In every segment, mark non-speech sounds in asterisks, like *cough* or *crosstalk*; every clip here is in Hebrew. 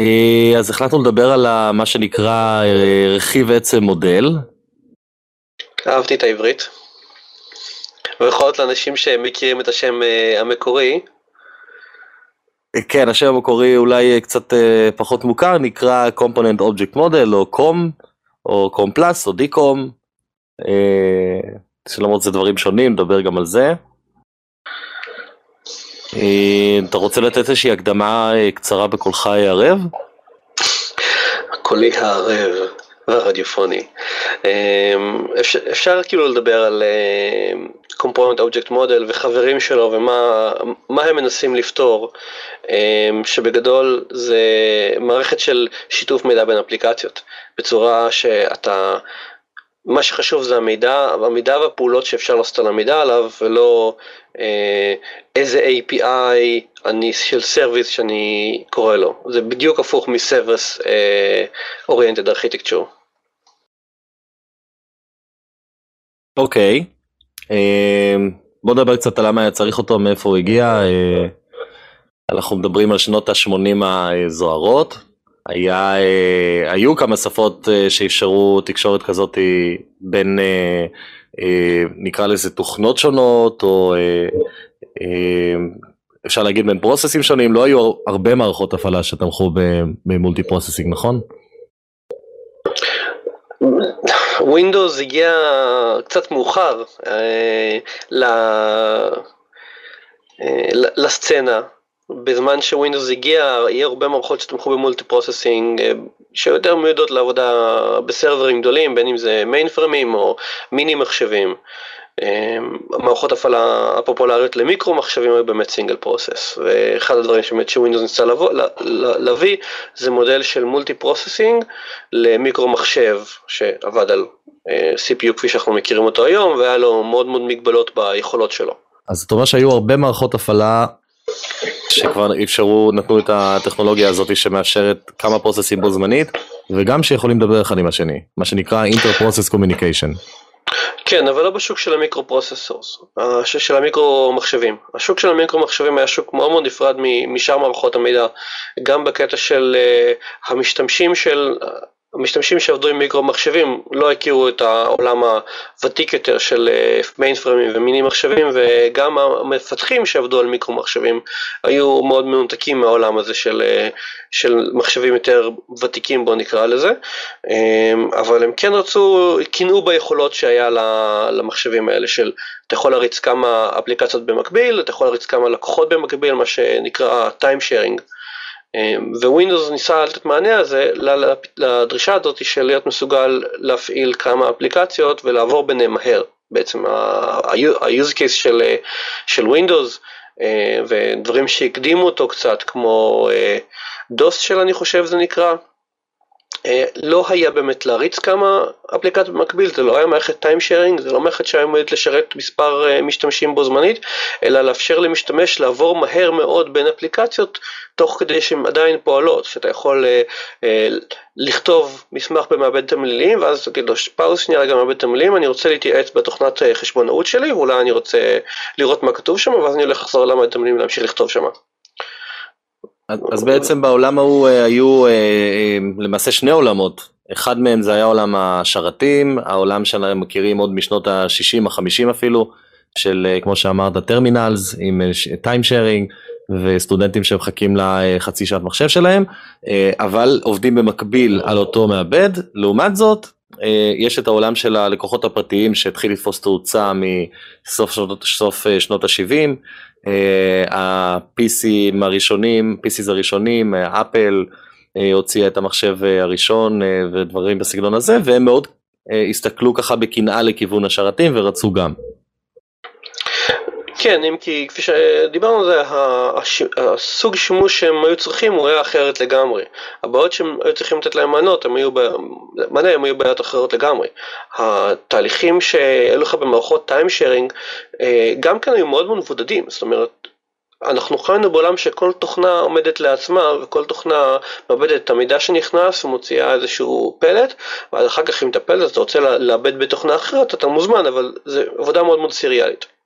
אה, אז החלטנו לדבר על מה שנקרא אה, רכיב עצם מודל. אהבתי את העברית. ובכל זאת לאנשים שמכירים את השם אה, המקורי. כן, השם המקורי אולי קצת פחות מוכר, נקרא Component Object Model או COM, או COM Plus או DCOM, שלמרות זה דברים שונים, נדבר גם על זה. אה, אתה רוצה לתת איזושהי הקדמה אה, קצרה בקולך הערב? קולי הערב והרדיופוני. אה, אפשר, כאילו לדבר על component object model וחברים שלו ומה הם מנסים לפתור, שבגדול זה מערכת של שיתוף מידע בין אפליקציות, בצורה שאתה מה שחשוב זה המידע, המידע והפעולות שאפשר לעשות על המידע עליו, ולא איזה API אני, של service שאני קורא לו. זה בדיוק הפוך מ service oriented architecture. אוקיי, אה, בוא נדבר קצת על למה היה צריך אותו, מאיפה הוא הגיע. אה, אנחנו מדברים על שנות ה-80 הזוהרות. היה, אה, היו כמה שפות אה, שאפשרו תקשורת כזאת בין, אה, נקרא לזה תוכנות שונות, או אפשר להגיד בין process ים שונים, לא היו הרבה מערכות הפעלה שתמכו ב multi processing, נכון? ווינדוס הגיע קצת מאוחר אה, לסצנה. בזמן שווינדוס הגיע, היה הרבה מערכות שתמכו ב multi processing, אה, שיותר מיועדות לעבודה ב server ים גדולים, בין אם זה mainframe ים או מיני מחשבים. אה, המערכות הפעלה הפופולריות למיקרו מחשבים היו באמת single process, ואחד הדברים שבאמת שווינדוס ניסה להביא זה מודל של multi processing למיקרו מחשב שעבד על אה, CPU כפי שאנחנו מכירים אותו היום, והיה לו מאוד מאוד מגבלות ביכולות שלו. אז אתה אומר שהיו הרבה מערכות הפעלה שכבר אפשרו, נתנו את הטכנולוגיה הזאת שמאפשרת כמה process ים בו זמנית, וגם שיכולים לדבר אחד עם השני, מה שנקרא Inter-Process Communication. כן, אבל לא בשוק של ה microprocessors, של המיקרו מחשבים. השוק של המיקרו מחשבים היה שוק מאוד מאוד נפרד משאר מערכות המידע, גם בקטע של אה, המשתמשים של המשתמשים שעבדו עם מיקרו מחשבים לא הכירו את העולם הוותיק יותר של mainframe ים ומיני מחשבים וגם המפתחים שעבדו על מיקרו מחשבים היו מאוד מנותקים מהעולם הזה של, של מחשבים יותר ותיקים בוא נקרא לזה אבל הם כן רצו, קינאו ביכולות שהיה למחשבים האלה של אתה יכול להריץ כמה אפליקציות במקביל, אתה יכול להריץ כמה לקוחות במקביל, מה שנקרא time sharing. אמ, ווינדוס ניסה לתת מענה הזה לדרישה הזאת של להיות מסוגל להפעיל כמה אפליקציות ולעבור ביניהם מהר. בעצם ה-use case של, של ווינדוס אה, ודברים שהקדימו אותו קצת כמו אה, של אני חושב זה נקרא, אה, לא היה באמת להריץ כמה אפליקציות במקביל, זה לא היה מערכת טיים שיירינג, זה לא מערכת שהייתה עומדת לשרת מספר אה, משתמשים בו זמנית, אלא לאפשר למשתמש לעבור מהר מאוד בין אפליקציות, תוך כדי שהן עדיין פועלות, שאתה יכול אה, אה, לכתוב מסמך במעבד תמלילים, ואז תגיד לו פאוז שנייה רגע מעבד תמלילים, אני רוצה להתייעץ בתוכנת חשבונאות שלי, ואולי אני רוצה לראות מה כתוב שם, ואז אני הולך לחזור למעבד תמלילים ולהמשיך לכתוב שם. אז בעצם בעולם ההוא אה, היו אה, אה, למעשה שני עולמות, אחד מהם זה היה עולם השרתים, העולם שאנחנו מכירים עוד משנות ה-60, ה-50 אפילו, של כמו שאמרת טרמינלס עם טיים שיירינג וסטודנטים שמחכים לחצי שעת מחשב שלהם, אבל עובדים במקביל על אותו מעבד, לעומת זאת יש את העולם של הלקוחות הפרטיים שהתחיל לתפוס תאוצה מסוף שנות, שנות ה-70, ה-PC הראשונים, PCs הראשונים, אפל אה, הוציאה את המחשב אה, הראשון אה, ודברים בסגנון הזה, והם מאוד הסתכלו ככה בקנאה לכיוון השרתים ורצו גם. כן, אם כי כפי שדיברנו על זה, הסוג שימוש שהם היו צריכים הוא היה אחרת לגמרי. הבעיות שהם היו צריכים לתת להם מענות, הם היו, מענה, הם היו בעיות אחרות לגמרי. התהליכים שהיו לך במערכות טיים שיירינג גם כן היו מאוד מאוד מבודדים, זאת אומרת, אנחנו חיינו בעולם שכל תוכנה עומדת לעצמה וכל תוכנה מאבדת את המידע שנכנס ומוציאה איזשהו פלט ואז אחר כך אם את הפלט אתה רוצה לאבד בתוכנה אחרת אתה מוזמן אבל זו עבודה מאוד מאוד סיריאלית.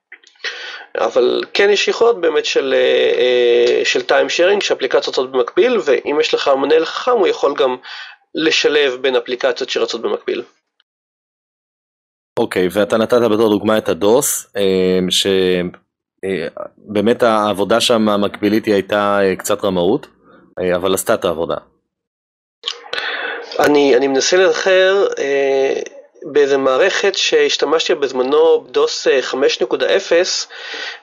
אבל כן יש יכולות באמת של, של time sharing שאפליקציות רצות במקביל ואם יש לך מנהל חכם הוא יכול גם לשלב בין אפליקציות שרצות במקביל. אוקיי, okay, ואתה נתת בתור דוגמה את הדוס, שבאמת העבודה שם המקבילית היא הייתה קצת רמאות, אבל עשתה את העבודה. אני, אני מנסה אה, באיזה מערכת שהשתמשתי בזמנו, דוס 5.0,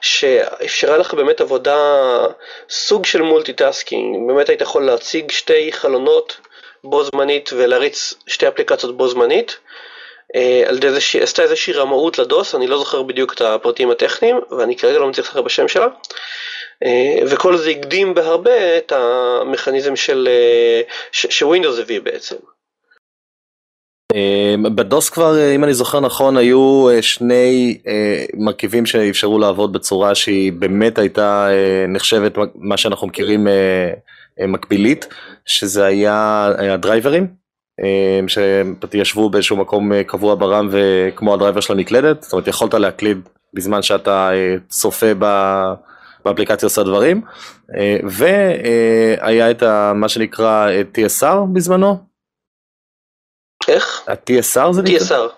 שאפשרה לך באמת עבודה, סוג של multitasking, באמת היית יכול להציג שתי חלונות בו זמנית ולהריץ שתי אפליקציות בו זמנית. אה, על ידי זה עשתה איזושהי רמאות לדוס, אני לא זוכר בדיוק את הפרטים הטכניים, ואני כרגע לא מצליח להיזכר בשם שלה. אה, וכל זה הקדים בהרבה את המכניזם שווינדוס הביא בעצם. אה, בדוס כבר, אה, אם אני זוכר נכון, היו שני מרכיבים שאפשרו לעבוד בצורה שהיא באמת הייתה נחשבת מה שאנחנו מכירים מקבילית, שזה היה הדרייברים, שישבו באיזשהו מקום קבוע ברם וכמו הדרייבר של המקלדת, זאת אומרת יכולת להקליד בזמן שאתה צופה. באפליקציה עושה דברים, אה, והיה את מה שנקרא TSR בזמנו. איך? ה-TSR זה נקרא? TSR.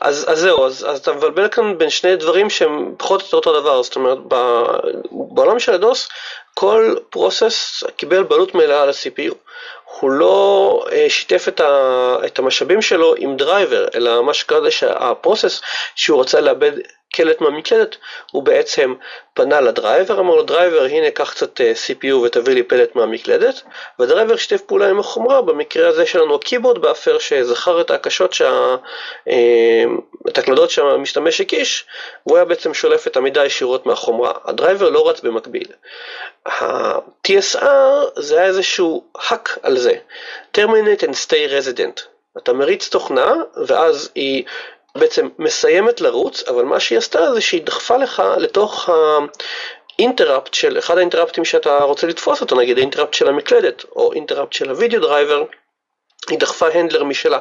אז, אז זהו, אז, אז אתה מבלבל כאן בין שני דברים שהם פחות או יותר אותו דבר, זאת אומרת, בעולם של הדוס, כל process קיבל בעלות מלאה על ה-CPU. הוא לא אה, שיתף את, ה, את המשאבים שלו עם driver, אלא מה שקרה זה שה process שהוא רצה לאבד קלט מהמקלדת, הוא בעצם פנה ל driver, אמר לו driver הנה קח קצת אה, CPU ותביא לי פלט מהמקלדת, וה driver שיתף פעולה עם החומרה, במקרה הזה שלנו ה keyboard buffer שזכר את ההקשות, שה, אה, את הקלדות שהמשתמש הקיש, והוא היה בעצם שולף את המידע ישירות מהחומרה, ה driver לא רץ במקביל. ה-TSR זה היה איזשהו hack על זה, terminate and stay resident. אתה מריץ תוכנה ואז היא בעצם מסיימת לרוץ, אבל מה שהיא עשתה זה שהיא דחפה לך לתוך ה interrupt של, אחד ה interruptים שאתה רוצה לתפוס אותו, נגיד ה interrupt של המקלדת, או interrupt של ה video driver, היא דחפה handler משלה.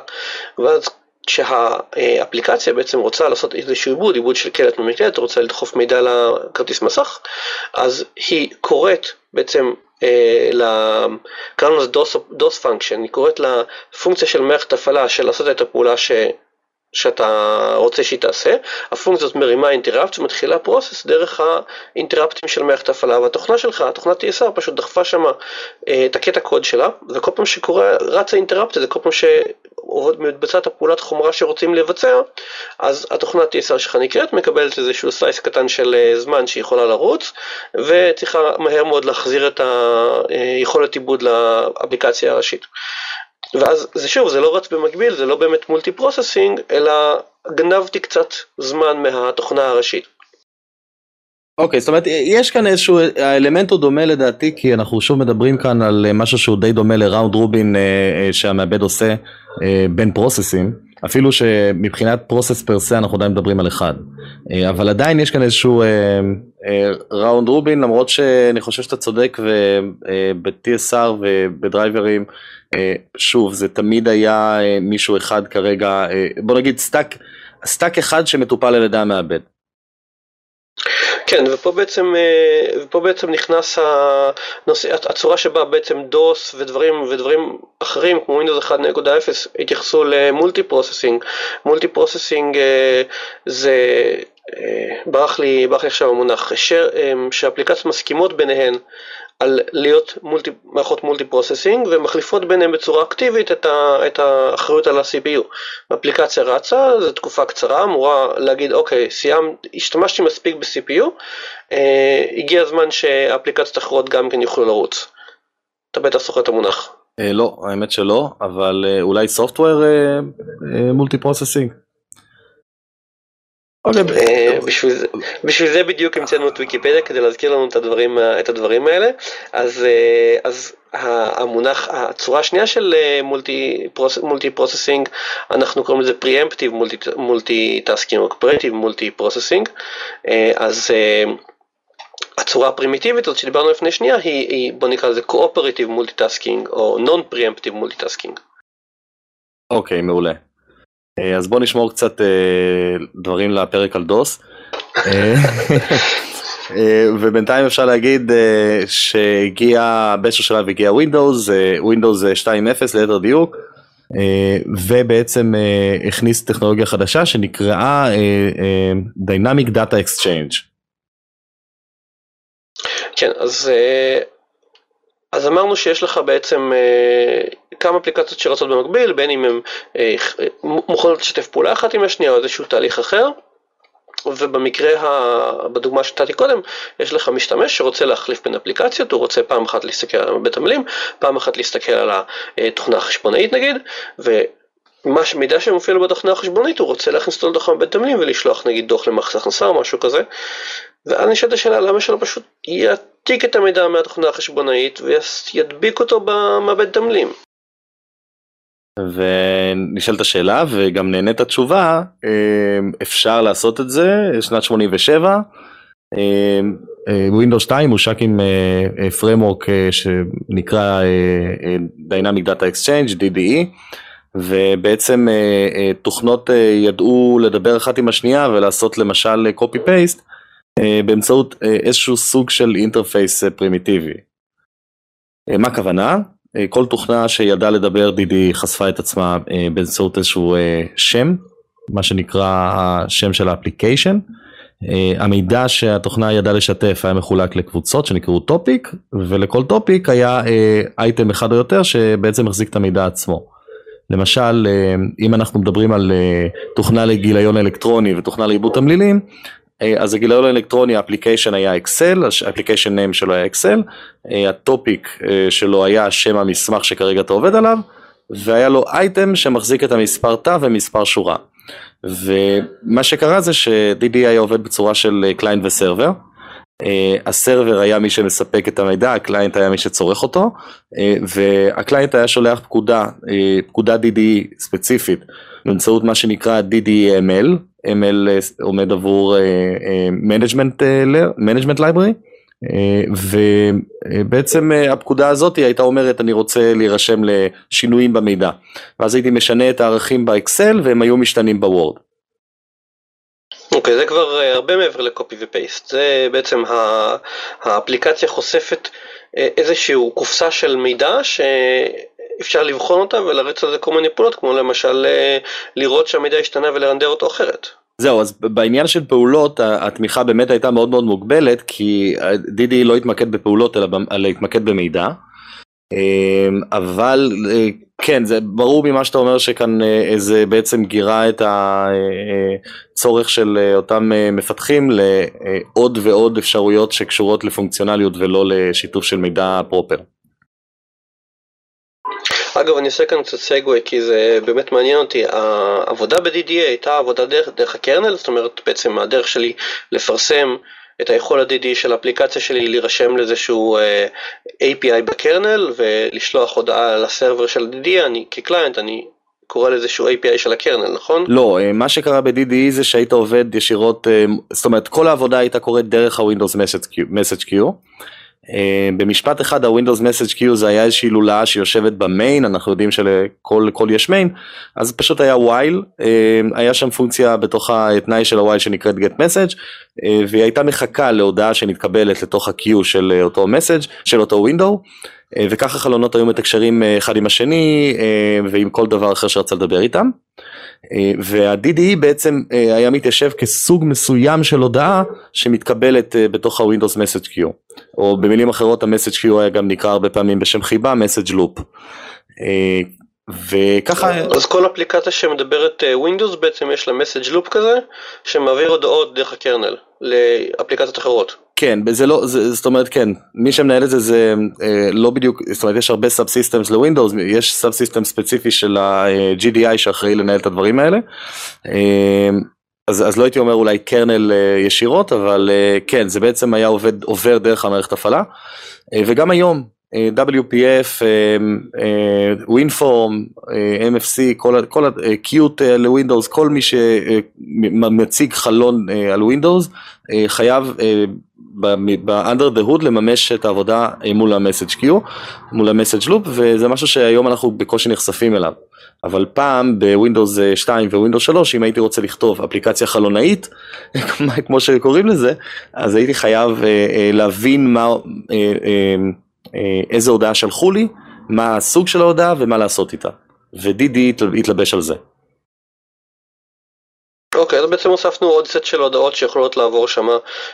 ואז כשהאפליקציה בעצם רוצה לעשות איזשהו עיבוד, עיבוד של קלט ממקלדת, רוצה לדחוף מידע לכרטיס מסך, אז היא קוראת בעצם אה, קראנו לזה DOS function, היא קוראת לפונקציה של מערכת הפעלה של לעשות את הפעולה. שאתה רוצה שהיא תעשה, הפונקציה מרימה interrupt ומתחילה process דרך ה interruptים של מערכת ההפעלה והתוכנה שלך, התוכנת TSR פשוט דחפה שמה אה, את הקטע קוד שלה וכל פעם שקורה רץ ה interrupt הזה, כל פעם שמתבצעת הפעולת חומרה שרוצים לבצע אז התוכנת TSR שלך נקראת, מקבלת איזשהו slice קטן של אה, זמן שהיא יכולה לרוץ וצריכה מהר מאוד להחזיר את היכולת עיבוד לאפליקציה הראשית. ואז זה שוב, זה לא רץ במקביל, זה לא באמת multi processing, אלא גנבתי קצת זמן מהתוכנה הראשית. אוקיי, זאת אומרת, יש כאן איזשהו, האלמנט הוא דומה לדעתי, כי אנחנו שוב מדברים כאן על משהו שהוא די דומה ל round robin אה, אה, שהמעבד עושה אה, בין processים, אפילו שמבחינת process per se אנחנו עדיין מדברים על אחד, אבל עדיין יש כאן איזשהו round robin, למרות שאני חושב שאתה צודק, וב-TSR וב driverים, שוב, זה תמיד היה מישהו אחד כרגע, בוא נגיד stack, stack אחד שמטופל על ידי המעבד. כן, ופה בעצם, אה, ופה בעצם נכנס הנושא, הצורה שבה בעצם דוס ודברים, ודברים אחרים כמו Windows 1.0 התייחסו ל multi processing. multi processing זה, אה, ברח לי, ברח לי עכשיו המונח, אה, שאפליקציות מסכימות ביניהן על להיות multi, מערכות multi processing ומחליפות ביניהם בצורה אקטיבית את, ה, את האחריות על ה-CPU. האפליקציה רצה, זו תקופה קצרה, אמורה להגיד אוקיי, סיימת, השתמשתי מספיק ב-CPU, אה, הגיע הזמן שהאפליקציות האחרות גם כן יוכלו לרוץ. אתה בטח זוכר את המונח. אה, לא, האמת שלא, אבל אה, אולי software multi processing. אה, בשביל זה בדיוק המצאנו את ויקיפדיה כדי להזכיר לנו את הדברים, את הדברים האלה אז, אה, אז המונח, הצורה השנייה של multi processing אנחנו קוראים לזה preemptive multi tasking או cooperative multi processing אז אה, הצורה הפרימיטיבית הזאת שדיברנו לפני שנייה היא, היא בוא נקרא לזה cooperative multitasking או non-preemptive multitasking. אוקיי, מעולה. אה, אז בוא נשמור קצת אה, דברים לפרק על דוס. אה, ובינתיים אפשר להגיד שהגיע, באיזשהו שלב הגיע Windows, Windows 2.0 ליתר דיוק, ובעצם הכניס טכנולוגיה חדשה שנקראה Dynamic Data Exchange. כן, אז אז אמרנו שיש לך בעצם אה, כמה אפליקציות שרצות במקביל, בין אם הן אה, מוכנות לשתף פעולה אחת עם השנייה או איזשהו תהליך אחר. ובמקרה, ה... בדוגמה שנתתי קודם, יש לך משתמש שרוצה להחליף בין אפליקציות, הוא רוצה פעם אחת להסתכל על בית המילים, פעם אחת להסתכל על התוכנה החשבונאית נגיד, ומה שמידע שמופיע לו בתוכנה החשבונאית הוא רוצה להכניס אותו לתוך בית המילים ולשלוח נגיד דוח למחס הכנסה או משהו כזה. ואז נשאלת השאלה למה שלא פשוט יעתיק את המידע מהתוכנה החשבונאית וידביק אותו במעבד תמלים. ונשאלת השאלה וגם נהנית התשובה, אמ, אפשר לעשות את זה, שנת 87, אמ, אה, Windows 2 מושק עם אה, אה, framework שנקרא Dynamic Data Exchange, DDE, ובעצם תוכנות ידעו לדבר אחת עם השנייה ולעשות למשל copy-paste אה, באמצעות אה, איזשהו סוג של interface אה, פרימיטיבי. מה הכוונה? כל תוכנה שידעה לדבר DDE חשפה את עצמה באמצעות איזשהו שם, מה שנקרא השם של ה application. המידע שהתוכנה ידעה לשתף היה מחולק לקבוצות שנקראו topic, ולכל topic היה אייטם אחד או יותר שבעצם החזיק את המידע עצמו. למשל, אם אנחנו מדברים על תוכנה לגיליון אלקטרוני ותוכנה לעיבוד תמלילים, אה, אז הגיליון האלקטרוני ה application היה אקסל, ה application name שלו היה אקסל, אה, ה topic אה, שלו היה שם המסמך שכרגע אתה עובד עליו, והיה לו אייטם שמחזיק את המספר תא ומספר שורה. ומה שקרה זה ש-DDE היה עובד בצורה של client ו server. ה server היה מי שמספק את המידע, ה client היה מי שצורך אותו, וה client היה שולח פקודה, פקודה DDE ספציפית, באמצעות מה שנקרא DDML, ML אה, עומד עבור management management library ובעצם אה, הפקודה הזאת הייתה אומרת אני רוצה להירשם לשינויים במידע ואז הייתי משנה את הערכים באקסל והם היו משתנים בוורד. אוקיי, זה כבר אה, הרבה מעבר ל copy ו paste זה בעצם האפליקציה חושפת איזושהי קופסה של מידע שאפשר לבחון אותה ולריץ על זה כל מיני פעולות כמו למשל לראות שהמידע השתנה ולרנדר אותו אחרת. זהו, אז בעניין של פעולות התמיכה באמת הייתה מאוד מאוד מוגבלת כי דידי לא התמקד בפעולות אלא להתמקד במידע. אמ, אבל אה, כן, זה ברור ממה שאתה אומר שכאן אה, זה בעצם גירה את הצורך של אותם מפתחים לעוד ועוד אפשרויות שקשורות לפונקציונליות ולא לשיתוף של מידע פרופר. אגב, אני עושה כאן קצת סגווי כי זה באמת מעניין אותי. העבודה ב-DDA הייתה עבודה דרך, דרך הקרנל, זאת אומרת בעצם הדרך שלי לפרסם את היכולת DDA של האפליקציה שלי להירשם לאיזשהו uh, אה, API בקרנל ולשלוח הודעה לסרבר של DDA, אני כקליינט, אני קורא לאיזשהו API של הקרנל, נכון? לא, אה, מה שקרה ב-DDE זה שהיית עובד ישירות, אה, זאת אומרת כל העבודה הייתה קורית דרך ה-Windows Message Queue. אה, במשפט אחד ה-Windows Message Queue זה היה איזושהי לולאה שיושבת במיין, אנחנו יודעים שלכל יש מיין, אז פשוט היה while, אה, היה שם פונקציה בתוך התנאי של ה-while שנקראת get message, אה, והיא הייתה מחכה להודעה שנתקבלת לתוך ה-Queue של אותו message, של אותו window, וככה חלונות היו מתקשרים אחד עם השני ועם כל דבר אחר שרצה לדבר איתם. וה-DDE בעצם היה מתיישב כסוג מסוים של הודעה שמתקבלת בתוך ה-Windows Message Queue. או במילים אחרות ה-Message Queue היה גם נקרא הרבה פעמים בשם חיבה loop. אה, וככה אז כל אפליקציה שמדברת Windows בעצם יש לה message loop כזה שמעביר הודעות דרך ה-kernel לאפליקציות אחרות. כן, זה לא, זה, זאת אומרת כן, מי שמנהל את זה זה אה, לא בדיוק, זאת אומרת יש הרבה subsystems ל-Windows, יש subsystem ספציפי של ה-GDI שאחראי לנהל את הדברים האלה. אה, אז, אז לא הייתי אומר אולי קרנל uh, ישירות, אבל כן, זה בעצם היה עובד, עובר דרך המערכת הפעלה. וגם היום, WPF, WinForm, MFC, כל, ה-Qt לווינדוס, כל מי שמציג חלון על ווינדוס, חייב ב-under the hood לממש את העבודה מול ה-message queue, מול ה-message loop, וזה משהו שהיום אנחנו בקושי נחשפים אליו. אבל פעם ב-Windows 2 Windows 3, אם הייתי רוצה לכתוב אפליקציה חלונאית, *laughs* כמו שקוראים לזה, אז הייתי חייב להבין מה, איזה הודעה שלחו לי, מה הסוג של ההודעה ומה לעשות איתה. ו-DDE התלבש על זה. אוקיי, אז בעצם הוספנו עוד סט של הודעות שיכולות לעבור שם,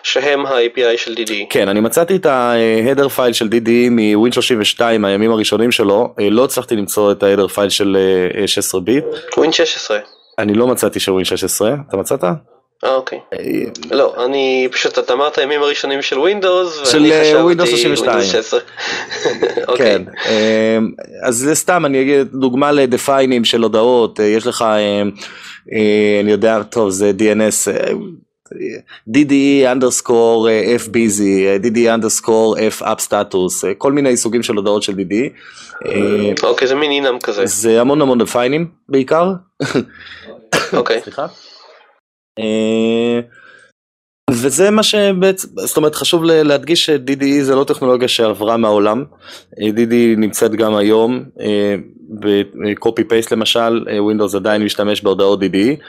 שהם ה-API של DD. כן, אני מצאתי את ה-header file של DDE מ-Win 32 הימים הראשונים שלו, לא הצלחתי למצוא את ה-header file של 16 ביט. ווין 16. אני לא מצאתי של Win 16, אתה מצאת? אה אוקיי. לא, אני פשוט, אתה אמרת הימים הראשונים של Windows, של Windows *laughs* 32. כן, אז זה סתם, אני אגיד דוגמה ל-define-ים של הודעות, יש לך, אני יודע, טוב, זה DNS, DDE underscore FBZ, DDE underscore F app status, כל מיני סוגים של הודעות של DDE. אוקיי, זה מין אינם כזה. זה המון המון דפיינים בעיקר. אוקיי. *laughs* סליחה. וזה מה שבעצם, זאת אומרת חשוב להדגיש ש-DDE זה לא טכנולוגיה שעברה מהעולם, DDE נמצאת גם היום ב-copy paste למשל, Windows עדיין משתמש בהודעות DDE,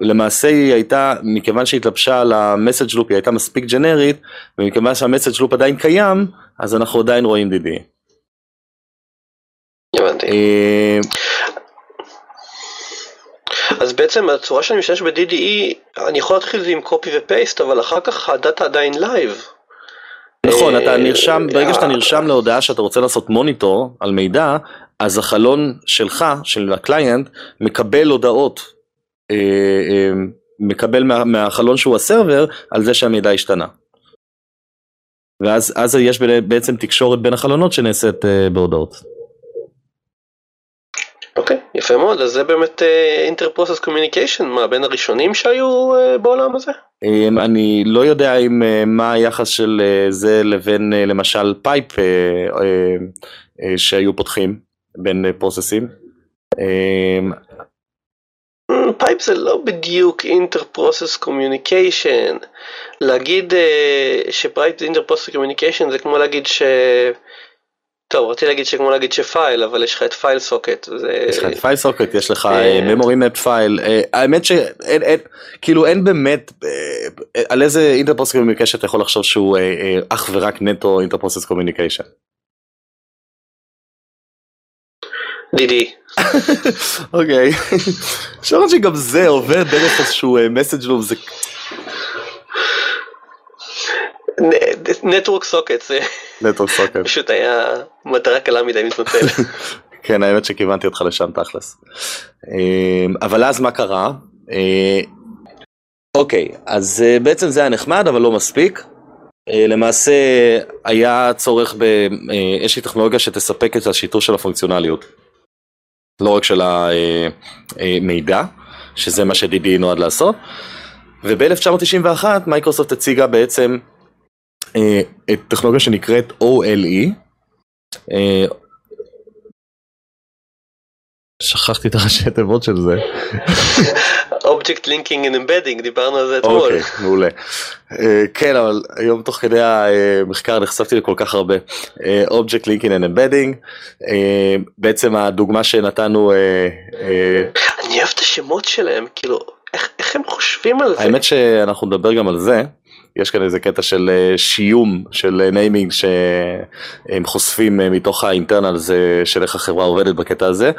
למעשה היא הייתה, מכיוון שהיא התלבשה על ה-message loop היא הייתה מספיק ג'נרית, ומכיוון שה-message loop עדיין קיים, אז אנחנו עדיין רואים DDE. הבנתי. אז בעצם הצורה שאני משתמש ב-DDE, אני יכול להתחיל את זה עם copy ו-paste, אבל אחר כך ה-data עדיין live. נכון, אתה נרשם, ברגע שאתה נרשם להודעה שאתה רוצה לעשות מוניטור על מידע, אז החלון שלך, של ה-client, מקבל הודעות, מקבל מהחלון שהוא ה-server, על זה שהמידע השתנה. ואז יש בעצם תקשורת בין החלונות שנעשית בהודעות. יפה מאוד, אז זה באמת interprocess communication, מה, בין הראשונים שהיו בעולם הזה? אני לא יודע אם מה היחס של זה לבין למשל pipe שהיו פותחים בין process-ים. pipe זה לא בדיוק interprocess communication, להגיד ש-pipe זה interprocess communication זה כמו להגיד ש... טוב, רציתי להגיד שכמו להגיד ש-file, אבל יש לך את file socket. יש לך את file socket, יש לך memory map file, האמת שאין, כאילו אין באמת, על איזה interprocess communication אתה יכול לחשוב שהוא אך ורק נטו interprocess communication. דידי. אוקיי, *laughs* אפשר שגם זה עובר דרך איזשהו מסאג' לוב, זה... נטוורק סוקט זה נטוורק סוקט פשוט היה מטרה קלה מדי מתנצל. כן האמת שכיוונתי אותך לשם תכלס. אבל אז מה קרה? אוקיי אז בעצם זה היה נחמד אבל לא מספיק. למעשה היה צורך באיזושהי טכנולוגיה שתספק את השיטור של הפונקציונליות. לא רק של המידע שזה מה ש-DD נועד לעשות. וב-1991 מייקרוסופט הציגה בעצם טכנולוגיה שנקראת OLE. שכחתי את הראשי תיבות של זה. Object Linking and Embedding, דיברנו על זה אתמול. אוקיי, מעולה. כן, אבל היום תוך כדי המחקר נחשפתי לכל כך הרבה. Object Linking and Embedding, בעצם הדוגמה שנתנו... אני אוהב את השמות שלהם, כאילו, איך הם חושבים על זה? האמת שאנחנו נדבר גם על זה. יש כאן איזה קטע של שיום, של naming שהם חושפים מתוך ה-internal של איך החברה עובדת בקטע הזה,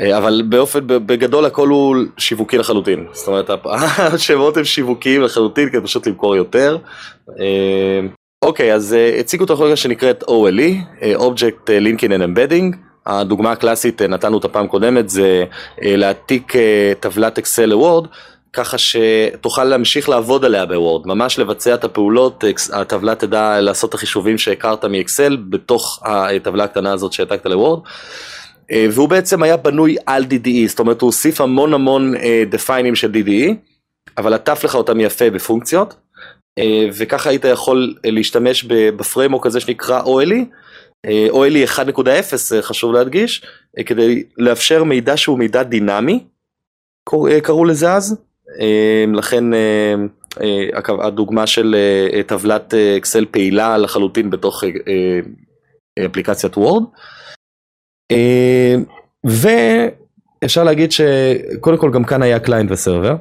אבל באופן, בגדול הכל הוא שיווקי לחלוטין, זאת אומרת *laughs* השמות הם שיווקיים לחלוטין כדי פשוט למכור יותר. אוקיי, אז הציגו טכנולוגיה שנקראת OLE, Object Linking and Embedding, הדוגמה הקלאסית נתנו את הפעם קודמת זה להעתיק טבלת אקסל לוורד, ככה שתוכל להמשיך לעבוד עליה בוורד, ממש לבצע את הפעולות, הטבלה תדע לעשות את החישובים שהכרת מאקסל בתוך הטבלה הקטנה הזאת שהעתקת לוורד. והוא בעצם היה בנוי על DDE, זאת אומרת הוא הוסיף המון המון דפיינים של DDE, אבל עטף לך אותם יפה בפונקציות, וככה היית יכול להשתמש בפריימורק הזה שנקרא OLE, OLE 1.0 חשוב להדגיש, כדי לאפשר מידע שהוא מידע דינמי, קראו לזה אז. לכן הדוגמה של טבלת אקסל פעילה לחלוטין בתוך אפליקציית Word. ואפשר להגיד שקודם כל גם כאן היה client ו-server.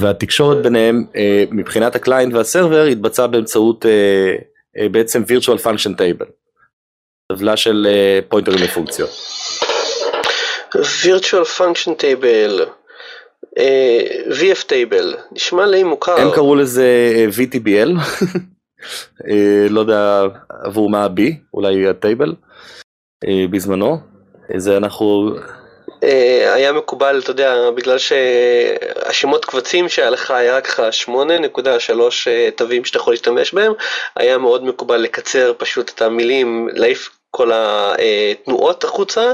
והתקשורת ביניהם מבחינת ה-client וה-server התבצעה באמצעות בעצם virtual function table. טבלה של pointer-ים לפונקציות. virtual function table, VF table, נשמע לי מוכר. הם קראו לזה VTBL, *laughs* לא יודע עבור מה ה-B, אולי הטייבל, בזמנו. זה אנחנו... היה מקובל, אתה יודע, בגלל שהשמות קבצים שהיה לך היה רק 8.3 תווים שאתה יכול להשתמש בהם, היה מאוד מקובל לקצר פשוט את המילים, להעיף כל התנועות החוצה,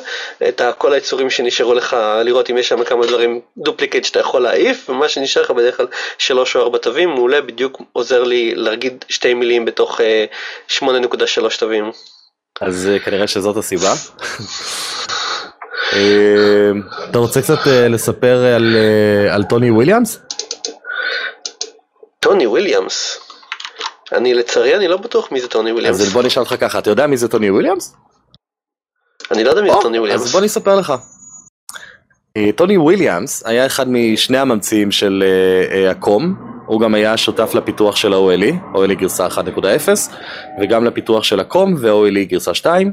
את כל היצורים שנשארו לך, לראות אם יש שם כמה דברים duplicate שאתה יכול להעיף, ומה שנשאר לך בדרך כלל שלוש או ארבע תווים, מעולה, בדיוק עוזר לי להגיד שתי מילים בתוך 8.3 תווים. אז כנראה שזאת הסיבה. *laughs* אתה רוצה קצת לספר על, על טוני וויליאמס? טוני וויליאמס? אני לצערי אני לא בטוח מי זה טוני וויליאמס. אז בוא נשאל אותך ככה, אתה יודע מי זה טוני וויליאמס? אני לא יודע מי זה טוני וויליאמס. אז בוא נספר לך. טוני וויליאמס היה אחד משני הממציאים של הקום, הוא גם היה שותף לפיתוח של ה-OLE, OLE גרסה 1.0, וגם לפיתוח של הקום ו-OLE גרסה 2.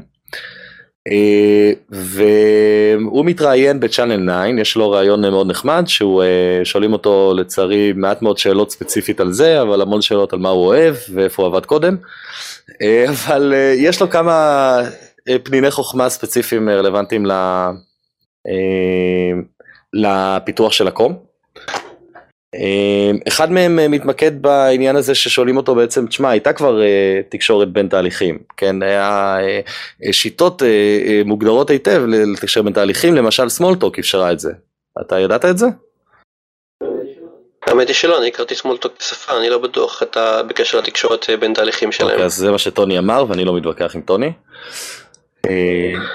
והוא מתראיין בצ'אנל 9, יש לו ראיון מאוד נחמד, שהוא שואלים אותו לצערי מעט מאוד שאלות ספציפית על זה, אבל המון שאלות על מה הוא אוהב ואיפה הוא עבד קודם, אבל יש לו כמה פניני חוכמה ספציפיים רלוונטיים לפיתוח של הקום. אחד מהם מתמקד בעניין הזה ששואלים אותו בעצם, תשמע, הייתה כבר תקשורת בין תהליכים, כן, היה שיטות מוגדרות היטב לתקשר בין תהליכים, למשל סמולטוק אפשרה את זה, אתה ידעת את זה? האמת היא שלא, אני הכרתי סמולטוק בשפה, אני לא בטוח אתה בקשר לתקשורת בין תהליכים שלהם. אוקיי, אז זה מה שטוני אמר ואני לא מתווכח עם טוני.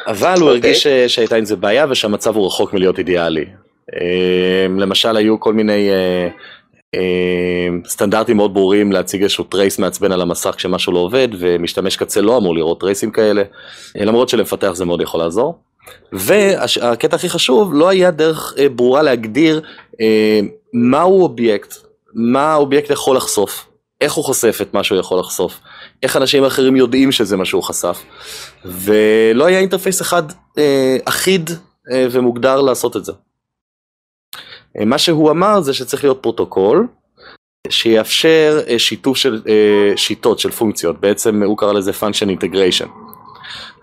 אבל הוא הרגיש שהייתה עם זה בעיה ושהמצב הוא רחוק מלהיות אידיאלי. למשל היו כל מיני סטנדרטים מאוד ברורים להציג איזשהו trace מעצבן על המסך כשמשהו לא עובד ומשתמש קצה לא אמור לראות trace-ים כאלה למרות שלמפתח זה מאוד יכול לעזור והקטע הכי חשוב לא היה דרך ברורה להגדיר מהו אובייקט, מה האובייקט יכול לחשוף, איך הוא חושף את מה שהוא יכול לחשוף, איך אנשים אחרים יודעים שזה מה שהוא חשף ולא היה interface אחד אחיד ומוגדר לעשות את זה. מה שהוא אמר זה שצריך להיות פרוטוקול שיאפשר שיתוף של שיטות של פונקציות, בעצם הוא קרא לזה function integration.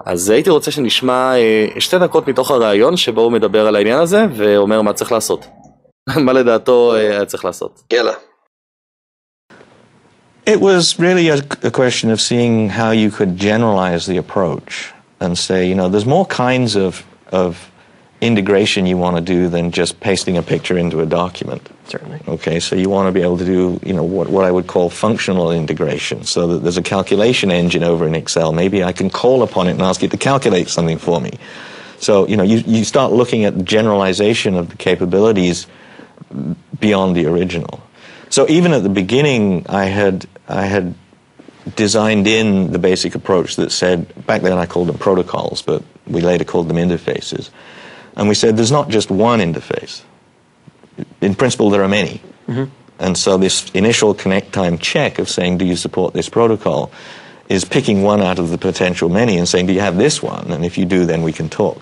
אז הייתי רוצה שנשמע שתי דקות מתוך הריאיון שבו הוא מדבר על העניין הזה ואומר מה צריך לעשות. *laughs* מה לדעתו היה צריך לעשות. יאללה. It was really a, a question of seeing how you could generalize the approach and say, you know, there's more kinds of, of integration you want to do than just pasting a picture into a document. Certainly. Okay, so you want to be able to do, you know, what, what I would call functional integration, so that there's a calculation engine over in Excel. Maybe I can call upon it and ask it to calculate something for me. So, you know, you, you start looking at generalization of the capabilities beyond the original. So even at the beginning, I had, I had designed in the basic approach that said, back then I called them protocols, but we later called them interfaces. And we said there's not just one interface. In principle, there are many. Mm-hmm. And so this initial connect time check of saying, do you support this protocol, is picking one out of the potential many and saying, do you have this one? And if you do, then we can talk.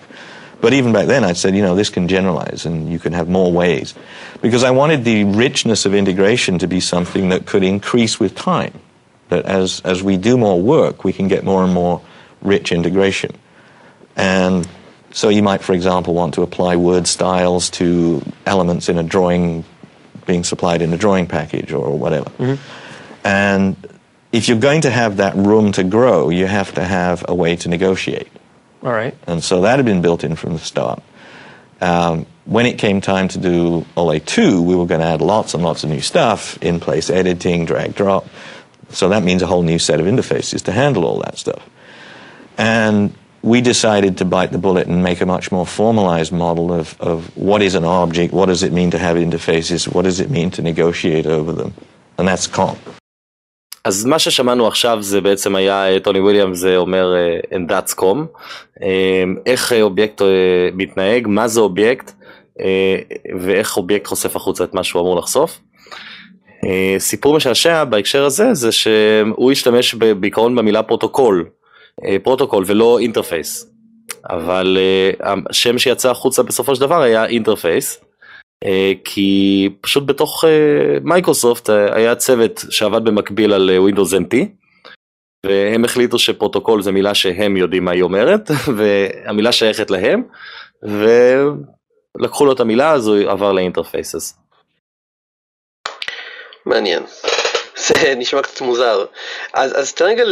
But even back then, I'd said, you know, this can generalize and you can have more ways. Because I wanted the richness of integration to be something that could increase with time. That as, as we do more work, we can get more and more rich integration. And so you might, for example, want to apply word styles to elements in a drawing being supplied in a drawing package or whatever. Mm-hmm. And if you're going to have that room to grow, you have to have a way to negotiate. All right. And so that had been built in from the start. Um, when it came time to do OLE 2, we were going to add lots and lots of new stuff, in place editing, drag drop. So that means a whole new set of interfaces to handle all that stuff. And we decided to bite the bullet and make a much more formalized model of, of what is an object, what does it mean to have interfaces, what does it mean to negotiate over them, and that's COM. אז מה ששמענו עכשיו זה בעצם היה טוני וויליאם זה אומר and that's com, איך אובייקט מתנהג, מה זה אובייקט ואיך אובייקט חושף החוצה את מה שהוא אמור לחשוף. סיפור משעשע בהקשר הזה זה שהוא השתמש בעיקרון במילה פרוטוקול אה, פרוטוקול ולא interface. אבל אה, השם שיצא החוצה בסופו של דבר היה interface. אה, כי פשוט בתוך מייקרוסופט היה צוות שעבד במקביל על Windows NT והם החליטו שפרוטוקול זה מילה שהם יודעים מה היא אומרת *laughs* והמילה שייכת להם ולקחו לו את המילה אז הוא עבר ל interfaces. מעניין. זה נשמע קצת מוזר. אז, אז תן רגע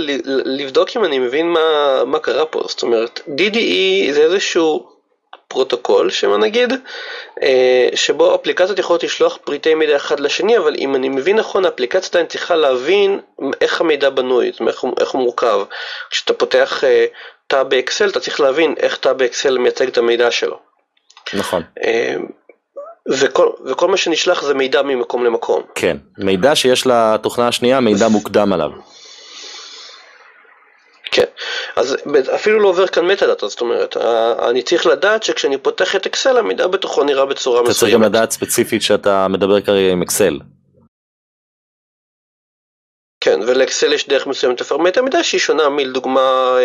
לבדוק אם אני מבין מה, מה קרה פה, זאת אומרת, DDE זה איזשהו פרוטוקול, שמה נגיד, אה, שבו אפליקציות יכולות לשלוח פריטי מידע אחד לשני, אבל אם אני מבין נכון, האפליקציה עדיין צריכה להבין איך המידע בנוי, זאת אומרת, איך, איך הוא מורכב. כשאתה פותח אה, תא באקסל, אתה צריך להבין איך תא באקסל מייצג את המידע שלו. נכון. אה, וכל, וכל מה שנשלח זה מידע ממקום למקום. כן, מידע שיש לתוכנה השנייה, מידע מוקדם עליו. כן, אז אפילו לא עובר כאן מטה דאטה, זאת אומרת, אני צריך לדעת שכשאני פותח את אקסל המידע בתוכו נראה בצורה מסוימת. אתה צריך גם לדעת ספציפית שאתה מדבר כרגע עם אקסל. כן, ולאקסל יש דרך מסוימת לפרמט המידע שהיא שונה מלדוגמה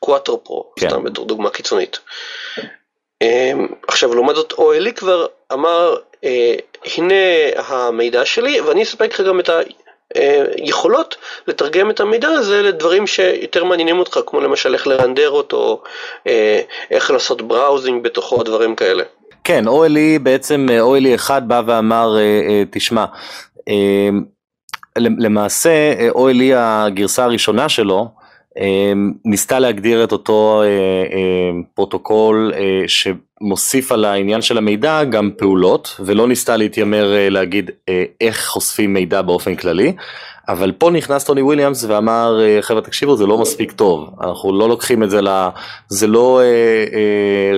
קוואטרו פרו, כן. סתם דוגמה קיצונית. אמ, עכשיו לעומת זאת OLE כבר אמר אה, הנה המידע שלי ואני אספק לך גם את היכולות לתרגם את המידע הזה לדברים שיותר מעניינים אותך כמו למשל איך לרנדר אותו, אה, איך לעשות browsing בתוכו, דברים כאלה. כן, OLE בעצם, OLE אחד בא ואמר, אה, תשמע, למעשה OLE הגרסה הראשונה שלו, ניסתה להגדיר את אותו אה, אה, פרוטוקול אה, שמוסיף על העניין של המידע גם פעולות ולא ניסתה להתיימר להגיד איך חושפים מידע באופן כללי אבל פה נכנס טוני וויליאמס ואמר חבר'ה תקשיבו זה לא מספיק טוב אנחנו לא לוקחים את זה ל... זה לא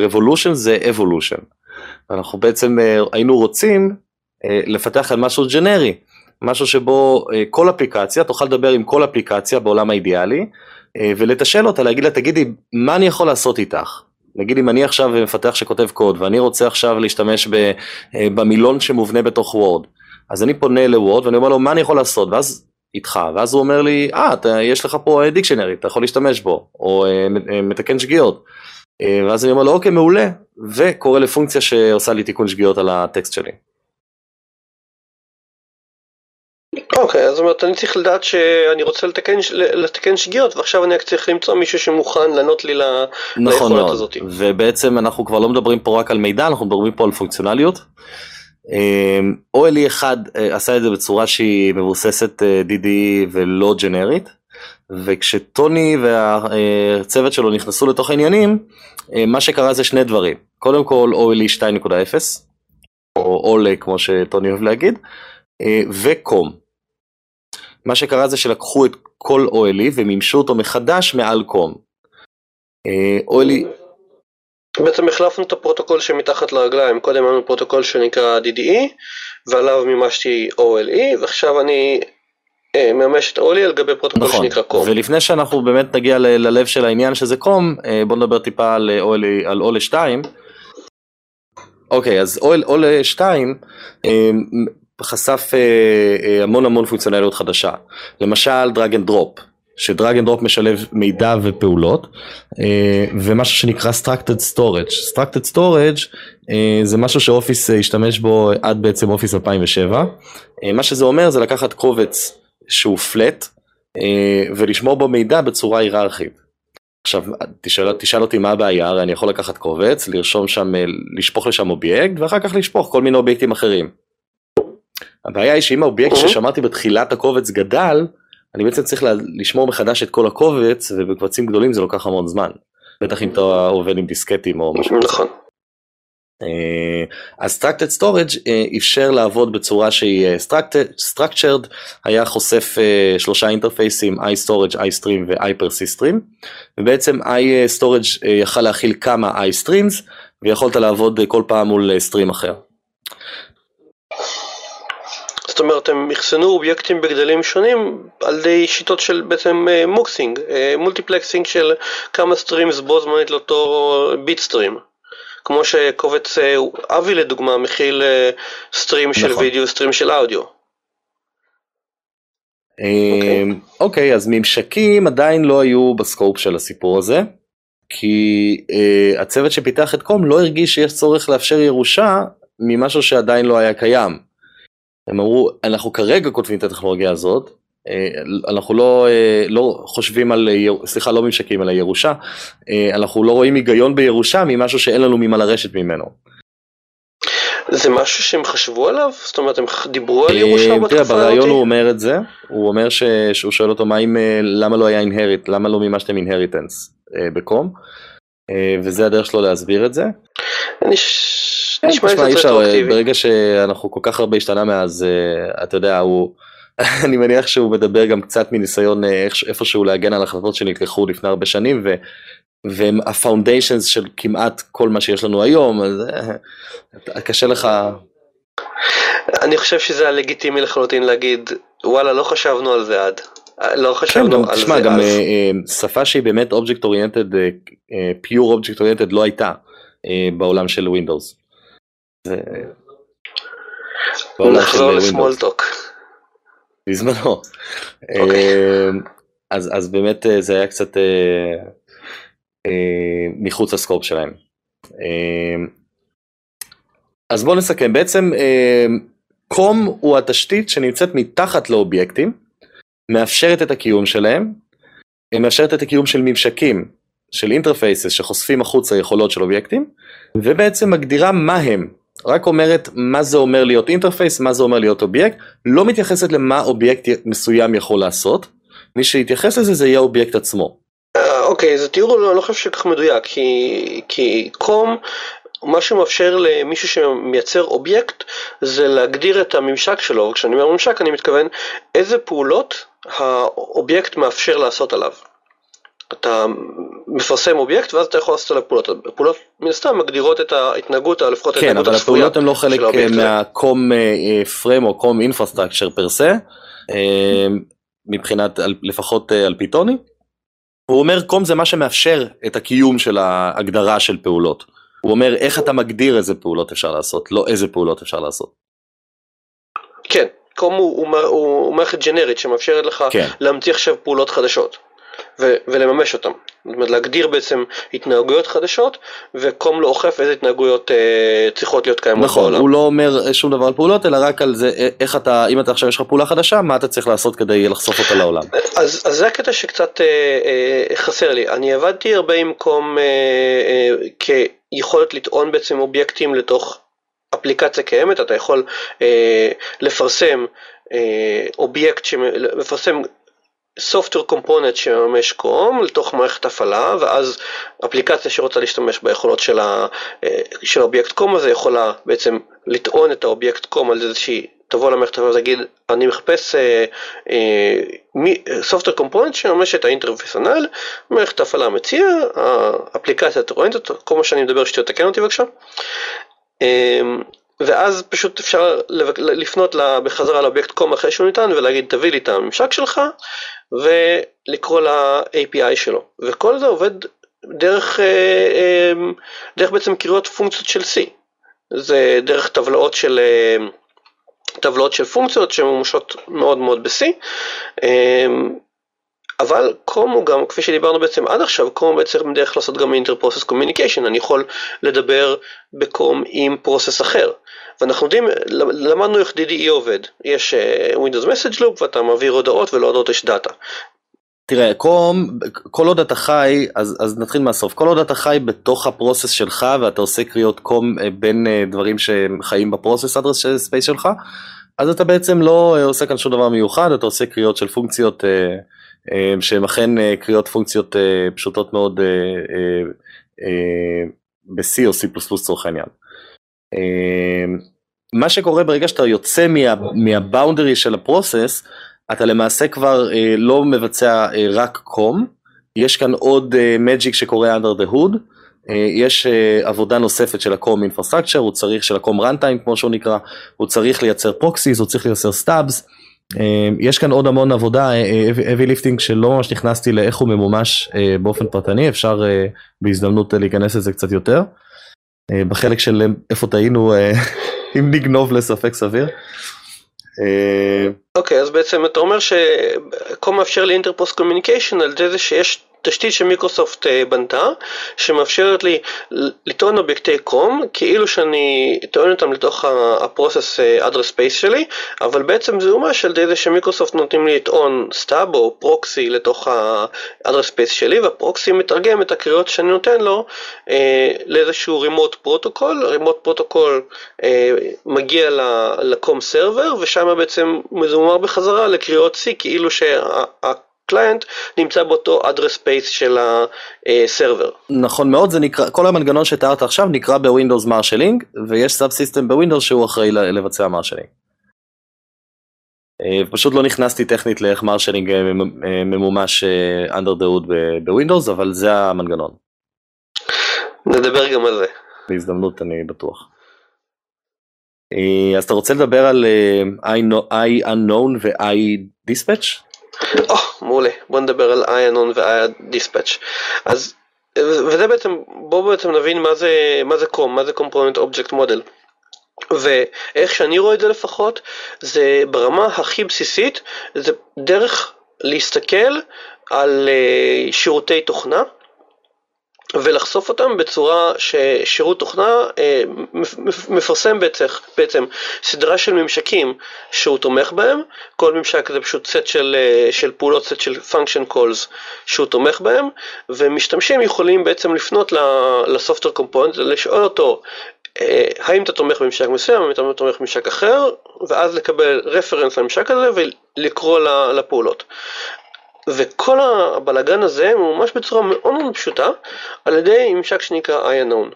revolution זה evolution. אנחנו בעצם היינו רוצים לפתח על משהו ג'נרי משהו שבו כל אפליקציה תוכל לדבר עם כל אפליקציה בעולם האידיאלי ולתשאל אותה, להגיד לה, תגידי, מה אני יכול לעשות איתך? נגיד אם אני עכשיו מפתח שכותב קוד ואני רוצה עכשיו להשתמש אה, במילון שמובנה בתוך וורד, אז אני פונה לוורד ואני אומר לו, מה אני יכול לעשות? ואז איתך, ואז הוא אומר לי, אה, אתה, יש לך פה דיקשנרי, אתה יכול להשתמש בו, או אה, מתקן שגיאות. ואז אני אומר לו, אוקיי, מעולה, וקורא לפונקציה שעושה לי תיקון שגיאות על הטקסט שלי. אוקיי, אז זאת אומרת, אני צריך לדעת שאני רוצה לתקן, לתקן שגיאות, ועכשיו אני רק צריך למצוא מישהו שמוכן לענות לי נכון ליכולת הזאת. ובעצם אנחנו כבר לא מדברים פה רק על מידע, אנחנו מדברים פה על פונקציונליות. OLE 1 עשה את זה בצורה שהיא מבוססת אה, DD ולא ג'נרית, וכשטוני והצוות שלו נכנסו לתוך העניינים, אה, מה שקרה זה שני דברים. קודם כל OLE 2.0, או אולה כמו שטוני אוהב להגיד, אה, וקום. מה שקרה זה שלקחו את כל OLE ומימשו אותו מחדש מעל COM. אה, OLE... בעצם החלפנו את הפרוטוקול שמתחת לרגליים, קודם היה לנו פרוטוקול שנקרא DDE ועליו מימשתי OLE ועכשיו אני אה, ממש את OLE על גבי פרוטוקול נכון. שנקרא COM. ולפני שאנחנו באמת נגיע ללב של העניין שזה COM, אה, בוא נדבר טיפה על אולי, על אולי 2. אוקיי, אז OLE 2 חשף אה, אה, המון המון פונקציונליות חדשה. למשל drag and drop, ש drag and drop משלב מידע ופעולות, אה, ומשהו שנקרא Structured Storage. Structured Storage אה, זה משהו ש Office אה, השתמש בו עד בעצם Office 2007. אה, מה שזה אומר זה לקחת קובץ שהוא flat אה, ולשמור בו מידע בצורה היררכית. עכשיו תשאל, תשאל אותי מה הבעיה, הרי אני יכול לקחת קובץ, לרשום שם, אה, לשפוך לשם אובייקט ואחר כך לשפוך כל מיני אובייקטים אחרים. הבעיה היא שאם האובייקט ששמרתי בתחילת הקובץ גדל, אני בעצם צריך לשמור מחדש את כל הקובץ, ובקבצים גדולים זה לוקח המון זמן. בטח אם אתה עובד עם דיסקטים או משהו. נכון. אז Structured Storage אפשר לעבוד בצורה שהיא Structured, היה חושף שלושה אינטרפייסים, IStorage, IStream ו-IPersistStream, ובעצם IStorage יכל להכיל כמה IStreams, ויכולת לעבוד כל פעם מול stream אחר. זאת אומרת, הם אחסנו אובייקטים בגדלים שונים על ידי שיטות של בעצם muxing, multiplexing של כמה streams בו זמנית לאותו bit stream. כמו שקובץ AVI לדוגמה מכיל stream של נכון. וידאו, stream של אודיו. אוקיי, אז ממשקים עדיין לא היו בסקופ של הסיפור הזה, כי uh, הצוות שפיתח את קום לא הרגיש שיש צורך לאפשר ירושה ממשהו שעדיין לא היה קיים. הם אמרו, אנחנו כרגע כותבים את הטכנולוגיה הזאת, uh, אנחנו לא, uh, לא חושבים על, סליחה, לא ממשקים, על הירושה, uh, אנחנו לא רואים היגיון בירושה ממשהו שאין לנו ממה לרשת ממנו. זה משהו שהם חשבו עליו? זאת אומרת, הם דיברו על ירושה בתקופה הזאת? בריאיון הוא אומר את זה, הוא אומר שהוא שואל אותו מה אם, למה לא היה אינהריט, למה לא מימשתם אינהריטנס. אה, בקום, אה, וזה הדרך שלו להסביר את זה. נשמע לי קצת רטרואקטיבי. ברגע שאנחנו כל כך הרבה השתנה מאז, אה, אתה יודע, הוא, *laughs* אני מניח שהוא מדבר גם קצת מניסיון איפשהו להגן על החלטות שנלקחו לפני הרבה שנים, ו... והם הפאונדיישנס של כמעט כל מה שיש לנו היום, אז קשה לך... אני חושב שזה לגיטימי לחלוטין להגיד, וואלה, לא חשבנו על זה עד. לא חשבנו כן, גם, על תשמע, זה גם אז. אה, אה, שפה שהיא באמת object oriented, pure object oriented לא הייתה אה, בעולם של Windows. נחזור ל Smalltalk. בזמנו. אוקיי. אז, אז באמת זה היה קצת מחוץ ל scope שלהם. אז בואו נסכם, בעצם COM הוא התשתית שנמצאת מתחת לאובייקטים, מאפשרת את הקיום שלהם, היא מאפשרת את הקיום של ממשקים, של interfaces שחושפים החוצה יכולות של אובייקטים, ובעצם מגדירה מה הם, רק אומרת מה זה אומר להיות interface, מה זה אומר להיות אובייקט, לא מתייחסת למה אובייקט מסוים יכול לעשות, מי שיתייחס לזה זה יהיה האובייקט עצמו. אוקיי, okay, זה תיאור לא, לא חושב שכך מדויק, כי, כי COM מה שמאפשר למישהו שמייצר אובייקט זה להגדיר את הממשק שלו, וכשאני אומר ממשק אני מתכוון איזה פעולות האובייקט מאפשר לעשות עליו. אתה מפרסם אובייקט ואז אתה יכול לעשות עליו פעולות. הפעולות מן הסתם מגדירות את ההתנהגות, לפחות כן, ההתנהגות הצפויה. כן, אבל הפעולות הן לא חלק מה COM פריים או קום אינפרסטרקצ'ר פר סה, מבחינת לפחות על פיתוני. הוא אומר קום זה מה שמאפשר את הקיום של ההגדרה של פעולות. הוא אומר איך אתה מגדיר איזה פעולות אפשר לעשות, לא איזה פעולות אפשר לעשות. כן, קום הוא, הוא, הוא, הוא מערכת ג'נרית שמאפשרת לך כן. להמציא עכשיו פעולות חדשות ולממש אותן. זאת אומרת להגדיר בעצם התנהגויות חדשות וקום לא אוכף איזה התנהגויות אה, צריכות להיות קיימות נכון, בעולם. נכון, הוא לא אומר שום דבר על פעולות אלא רק על זה אה, איך אתה, אם אתה עכשיו יש לך פעולה חדשה, מה אתה צריך לעשות כדי לחשוף אותה לעולם. אז, אז זה הקטע שקצת אה, אה, חסר לי. אני עבדתי הרבה עם קום אה, אה, כיכולת לטעון בעצם אובייקטים לתוך אפליקציה קיימת, אתה יכול אה, לפרסם אה, אובייקט, לפרסם software component שממש קום לתוך מערכת הפעלה ואז אפליקציה שרוצה להשתמש ביכולות של, ה, אה, של האובייקט COM הזה יכולה בעצם לטעון את האובייקט COM על שהיא תבוא למערכת הפעלה ולהגיד אני מחפש אה, אה, software component שממש את ה interface הנ"ל, מערכת הפעלה מציעה, האפליקציה טוענת אותו, כל מה שאני מדבר שטויות תקן אותי בבקשה. ואז פשוט אפשר לפנות בחזרה לאובייקט COM אחרי שהוא ניתן ולהגיד תביא לי את הממשק שלך ולקרוא ל-API שלו. וכל זה עובד דרך, אה, אה, דרך בעצם קריאות פונקציות של C. זה דרך טבלאות של, אה, טבלאות של פונקציות שממומשות מאוד מאוד ב-C. אבל COM הוא גם, כפי שדיברנו בעצם עד עכשיו, COM בעצם דרך לעשות גם inter-process communication, אני יכול לדבר ב COM עם process אחר. ואנחנו יודעים, למדנו איך DDE עובד, יש uh, Windows Message Loop ואתה מעביר הודעות ולהודעות יש דאטה. תראה, COM, כל עוד אתה חי, אז, אז נתחיל מהסוף, כל עוד אתה חי בתוך ה process שלך ואתה עושה קריאות COM אה, בין uh, דברים שחיים ב process address של space שלך, אז אתה בעצם לא עושה כאן שום דבר מיוחד, אתה עושה קריאות של פונקציות uh, uh, שהן אכן uh, קריאות פונקציות uh, פשוטות מאוד ב-C או C++ לצורך העניין. מה שקורה ברגע שאתה יוצא מה, מה boundary של ה process, אתה למעשה כבר לא מבצע רק COM, יש כאן עוד magic שקורה under the hood, יש עבודה נוספת של ה COM infrastructure, הוא צריך, של ה COM runtime כמו שהוא נקרא, הוא צריך לייצר proxies, הוא צריך לייצר stubs, יש כאן עוד המון עבודה, heavy lifting שלא ממש נכנסתי לאיך הוא ממומש באופן פרטני, אפשר בהזדמנות להיכנס לזה קצת יותר. בחלק של איפה טעינו, *laughs* אם נגנוב לספק סביר. אוקיי, אז בעצם אתה אומר ש COM מאפשר לי interprocess communication על זה שיש תשתית שמיקרוסופט בנתה, שמאפשרת לי לטעון אובייקטי COM, כאילו שאני טוען אותם לתוך ה process address space שלי, אבל בעצם זה מומש על ידי זה שמיקרוסופט נותנים לי לטעון stub או proxy לתוך ה address space שלי, וה proxy מתרגם את הקריאות שאני נותן לו אה, לאיזשהו remote protocol, remote protocol אה, מגיע server, ושם בעצם מומר בחזרה לקריאות C, כאילו שה... client נמצא באותו address space של ה server. נכון מאוד, זה נקרא, כל המנגנון שתיארת עכשיו נקרא ב Windows marshaling, ויש subsystem ב Windows שהוא אחראי לבצע marshaling. אה, פשוט לא נכנסתי טכנית לאיך marshaling אה, אה, ממומש under the hood בווינדוס, אבל זה המנגנון. נדבר גם על זה. בהזדמנות אני בטוח. אז אתה רוצה לדבר על I unknown ו-I dispatch? או, מעולה, בוא נדבר על איינון ו-dispatch. אז, וזה בעצם, בואו בעצם נבין מה זה, מה זה קום, מה זה component object model. ואיך שאני רואה את זה לפחות, זה ברמה הכי בסיסית, זה דרך להסתכל על uh, שירותי תוכנה ולחשוף אותם בצורה ששירות תוכנה אה, מפרסם בעצם, סדרה של ממשקים שהוא תומך בהם, כל ממשק זה פשוט סט של, אה, של פעולות, סט של function calls שהוא תומך בהם, ומשתמשים יכולים בעצם לפנות לסופטר קומפוננט, לשאול אותו אה, האם אתה תומך בממשק מסוים, האם אתה תומך בממשק אחר, ואז לקבל רפרנס לממשק הזה ולקרוא לפעולות. וכל הבלגן הזה ממש בצורה מאוד מאוד פשוטה על ידי ממשק שנקרא iAnown.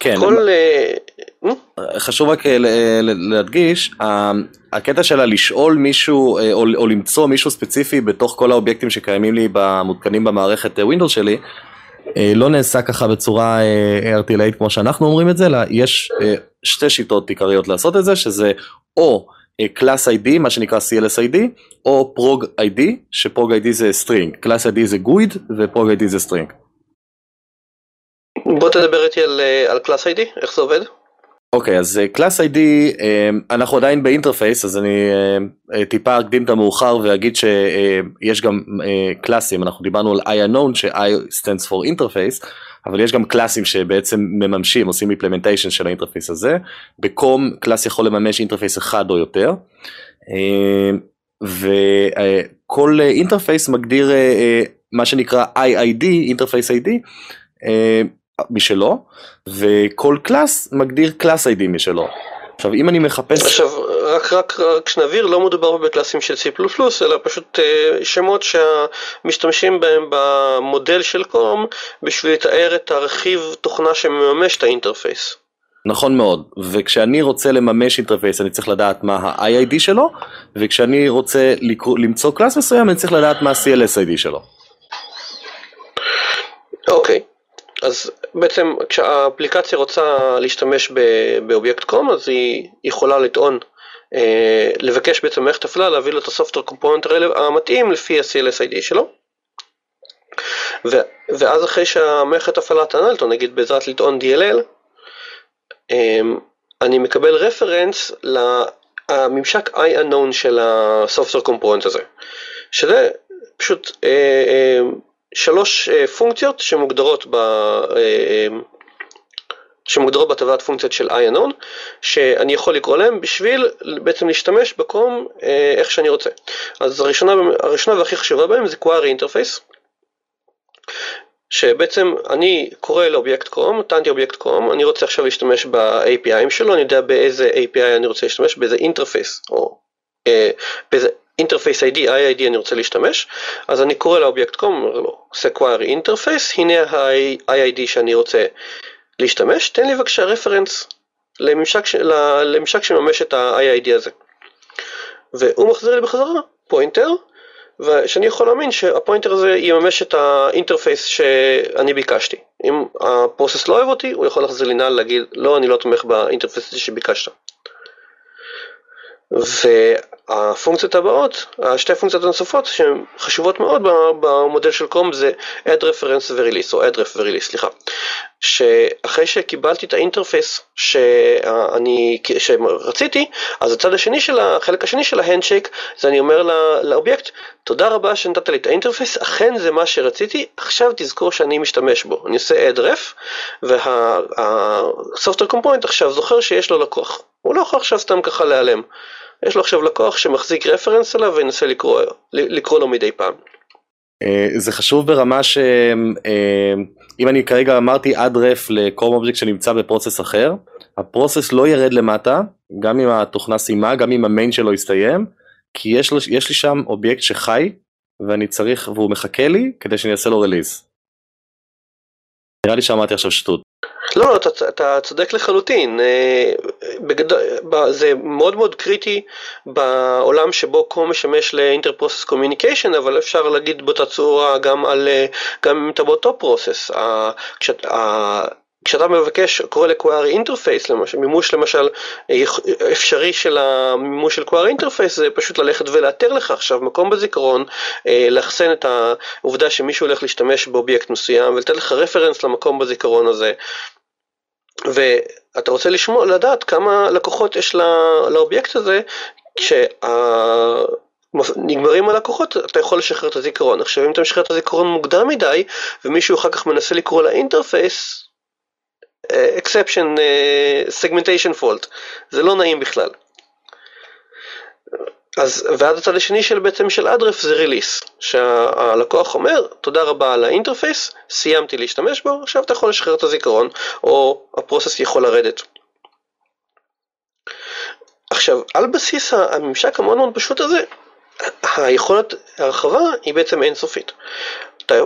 כן, כל, uh, חשוב רק להדגיש, הקטע שלה לשאול מישהו או, או למצוא מישהו ספציפי בתוך כל האובייקטים שקיימים לי מותקנים במערכת Windows שלי, לא נעשה ככה בצורה ערטילאית כמו שאנחנו אומרים את זה, אלא יש שתי שיטות עיקריות לעשות את זה, שזה או class ID, מה שנקרא CLS ID, או prog ID, ש prog ID זה string, class ID זה GUID ו prog ID זה string. בוא תדבר איתי על class ID, איך זה עובד? אוקיי, okay, אז class ID, אנחנו עדיין ב interface, אז אני uh, טיפה אקדים את המאוחר ואגיד שיש גם קלאסים, אנחנו דיברנו על I unknown, ש-I stands for interface, אבל יש גם קלאסים שבעצם מממשים, עושים implementation של ה interface הזה, ב COM class יכול לממש interface אחד או יותר, וכל interface מגדיר מה שנקרא IID, interface ID, משלו, וכל class מגדיר class ID משלו. עכשיו אם אני מחפש... עכשיו רק, רק, רק שנבהיר, לא מדובר בקלאסים של C++, אלא פשוט uh, שמות שהמשתמשים בהם במודל של COM בשביל לתאר את הרכיב תוכנה שמממש את ה interface. נכון מאוד, וכשאני רוצה לממש interface אני צריך לדעת מה ה-IID שלו, וכשאני רוצה לקרוא, למצוא class מסוים אני צריך לדעת מה ה-CLS-ID שלו. אוקיי. Okay. אז בעצם כשהאפליקציה רוצה להשתמש באובייקט COM אז היא יכולה לטעון, אה, לבקש בעצם מערכת הפעלה להביא לו את הסופטר קומפוננט המתאים לפי ה-CLS-ID שלו. ואז אחרי שהמערכת הפעלה תענה אותו, נגיד בעזרת לטעון DLL, אה, אני מקבל רפרנס לממשק I-unknown של הסופטר קומפוננט הזה, שזה פשוט אה, אה, שלוש אה, פונקציות שמוגדרות ב... שמוגדרות בטבלת פונקציות של unknown, שאני יכול לקרוא להם בשביל בעצם להשתמש ב COM אה, איך שאני רוצה. אז הראשונה, הראשונה והכי חשובה בהם זה query interface, שבעצם אני קורא לאובייקט COM, טענתי אובייקט COM, אני רוצה עכשיו להשתמש ב-APIים שלו, אני יודע באיזה API אני רוצה להשתמש, באיזה interface, או אה, באיזה interface ID, IID אני רוצה להשתמש, אז אני קורא לאובייקט COM, אומר לו, עושה query interface, הנה ה-IID שאני רוצה להשתמש, תן לי בבקשה reference לממשק, לממשק שממש את ה-IID הזה. והוא מחזיר לי בחזרה pointer, ושאני יכול להאמין שה pointer הזה יממש את ה interface שאני ביקשתי. אם ה process לא אוהב אותי, הוא יכול להחזיר לי null להגיד, לא, אני לא תומך ב interface שביקשת. והפונקציות הבאות, השתי פונקציות הנוספות שהן חשובות מאוד במודל של COM זה add reference ו-release, או add ref ו-release, סליחה. שאחרי שקיבלתי את ה interface שאני, שרציתי, אז הצד השני של החלק השני של ה handshake, זה אני אומר לאובייקט, תודה רבה שנתת לי את ה interface, אכן זה מה שרציתי, עכשיו תזכור שאני משתמש בו. אני עושה add ref, וה-software component עכשיו זוכר שיש לו לקוח. הוא לא יכול עכשיו סתם ככה להיעלם. יש לו עכשיו לקוח שמחזיק reference עליו וינסה לקרוא, לקרוא לו מדי פעם. אה, זה חשוב ברמה שאם אה, אני כרגע אמרתי add ref ל COM object שנמצא ב process אחר, ה process לא ירד למטה, גם אם התוכנה סיימה, גם אם ה main שלו יסתיים, כי יש, יש לי שם אובייקט שחי, ואני צריך, והוא מחכה לי כדי שאני אעשה לו release. נראה לי שאמרתי עכשיו שטות. לא, אתה, אתה צודק לחלוטין, אה, זה מאוד מאוד קריטי בעולם שבו COM משמש ל interprocess communication, אבל אפשר להגיד באותה צורה גם על, אה, גם אם אתה באותו process. כשאתה מבקש, קורא ל-Query Interface, מימוש למשל אפשרי של המימוש של Query Interface זה פשוט ללכת ולאתר לך עכשיו מקום בזיכרון, אה, לאחסן את העובדה שמישהו הולך להשתמש באובייקט מסוים ולתת לך reference למקום בזיכרון הזה. ואתה רוצה לשמוע, לדעת כמה לקוחות יש לאובייקט הזה, כשנגמרים הלקוחות אתה יכול לשחרר את הזיכרון. עכשיו אם אתה משחרר את הזיכרון מוקדם מדי, ומישהו אחר כך מנסה לקרוא ל interface, exception segmentation fault, זה לא נעים בכלל. אז ועד הצד השני של בעצם של add ref זה release, שהלקוח אומר תודה רבה על ה interface, סיימתי להשתמש בו, עכשיו אתה יכול לשחרר את הזיכרון, או ה process יכול לרדת. עכשיו, על בסיס הממשק המאוד מאוד פשוט הזה, היכולת הרחבה היא בעצם אינסופית.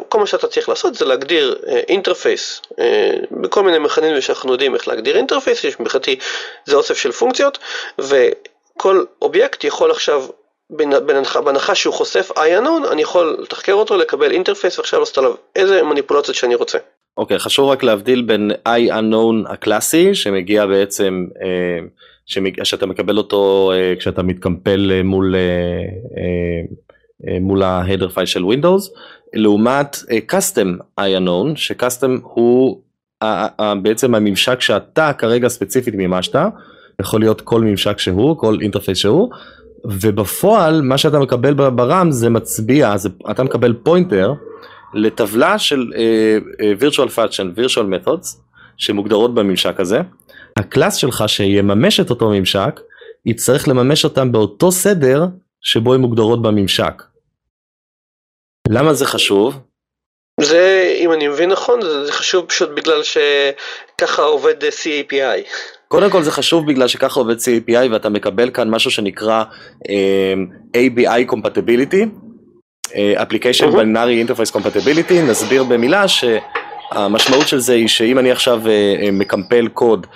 כל מה שאתה צריך לעשות זה להגדיר interface אה, אה, בכל מיני מכנים שאנחנו יודעים איך להגדיר interface, יש מבחינתי זה אוסף של פונקציות, וכל אובייקט יכול עכשיו, בהנחה שהוא חושף unknown, אני יכול לתחקר אותו, לקבל אינטרפייס ועכשיו לעשות עליו איזה מניפולציות שאני רוצה. אוקיי, אוקיי, חשוב רק להבדיל בין IUnknown הקלאסי, שמגיע בעצם, אה, שמג... שאתה מקבל אותו כשאתה מתקמפל מול... מול ה header file של Windows, לעומת uh, custom unknown, ש custom הוא בעצם הממשק שאתה כרגע ספציפית מימשת, יכול להיות כל ממשק שהוא, כל interface שהוא, ובפועל מה שאתה מקבל ב RAM זה מצביע, זה, אתה מקבל pointer לטבלה של uh, virtual function, virtual methods, שמוגדרות בממשק הזה. הקלאס שלך שיממש את אותו ממשק, יצטרך לממש אותם באותו סדר שבו הן מוגדרות בממשק. למה זה חשוב? זה, אם אני מבין נכון, זה חשוב פשוט בגלל שככה עובד CAPI. קודם כל זה חשוב בגלל שככה עובד CAPI ואתה מקבל כאן משהו שנקרא uh, ABI Compatibility, uh, Application uh-huh. Binary Interface Compatibility, נסביר במילה שהמשמעות של זה היא שאם אני עכשיו uh, מקמפל קוד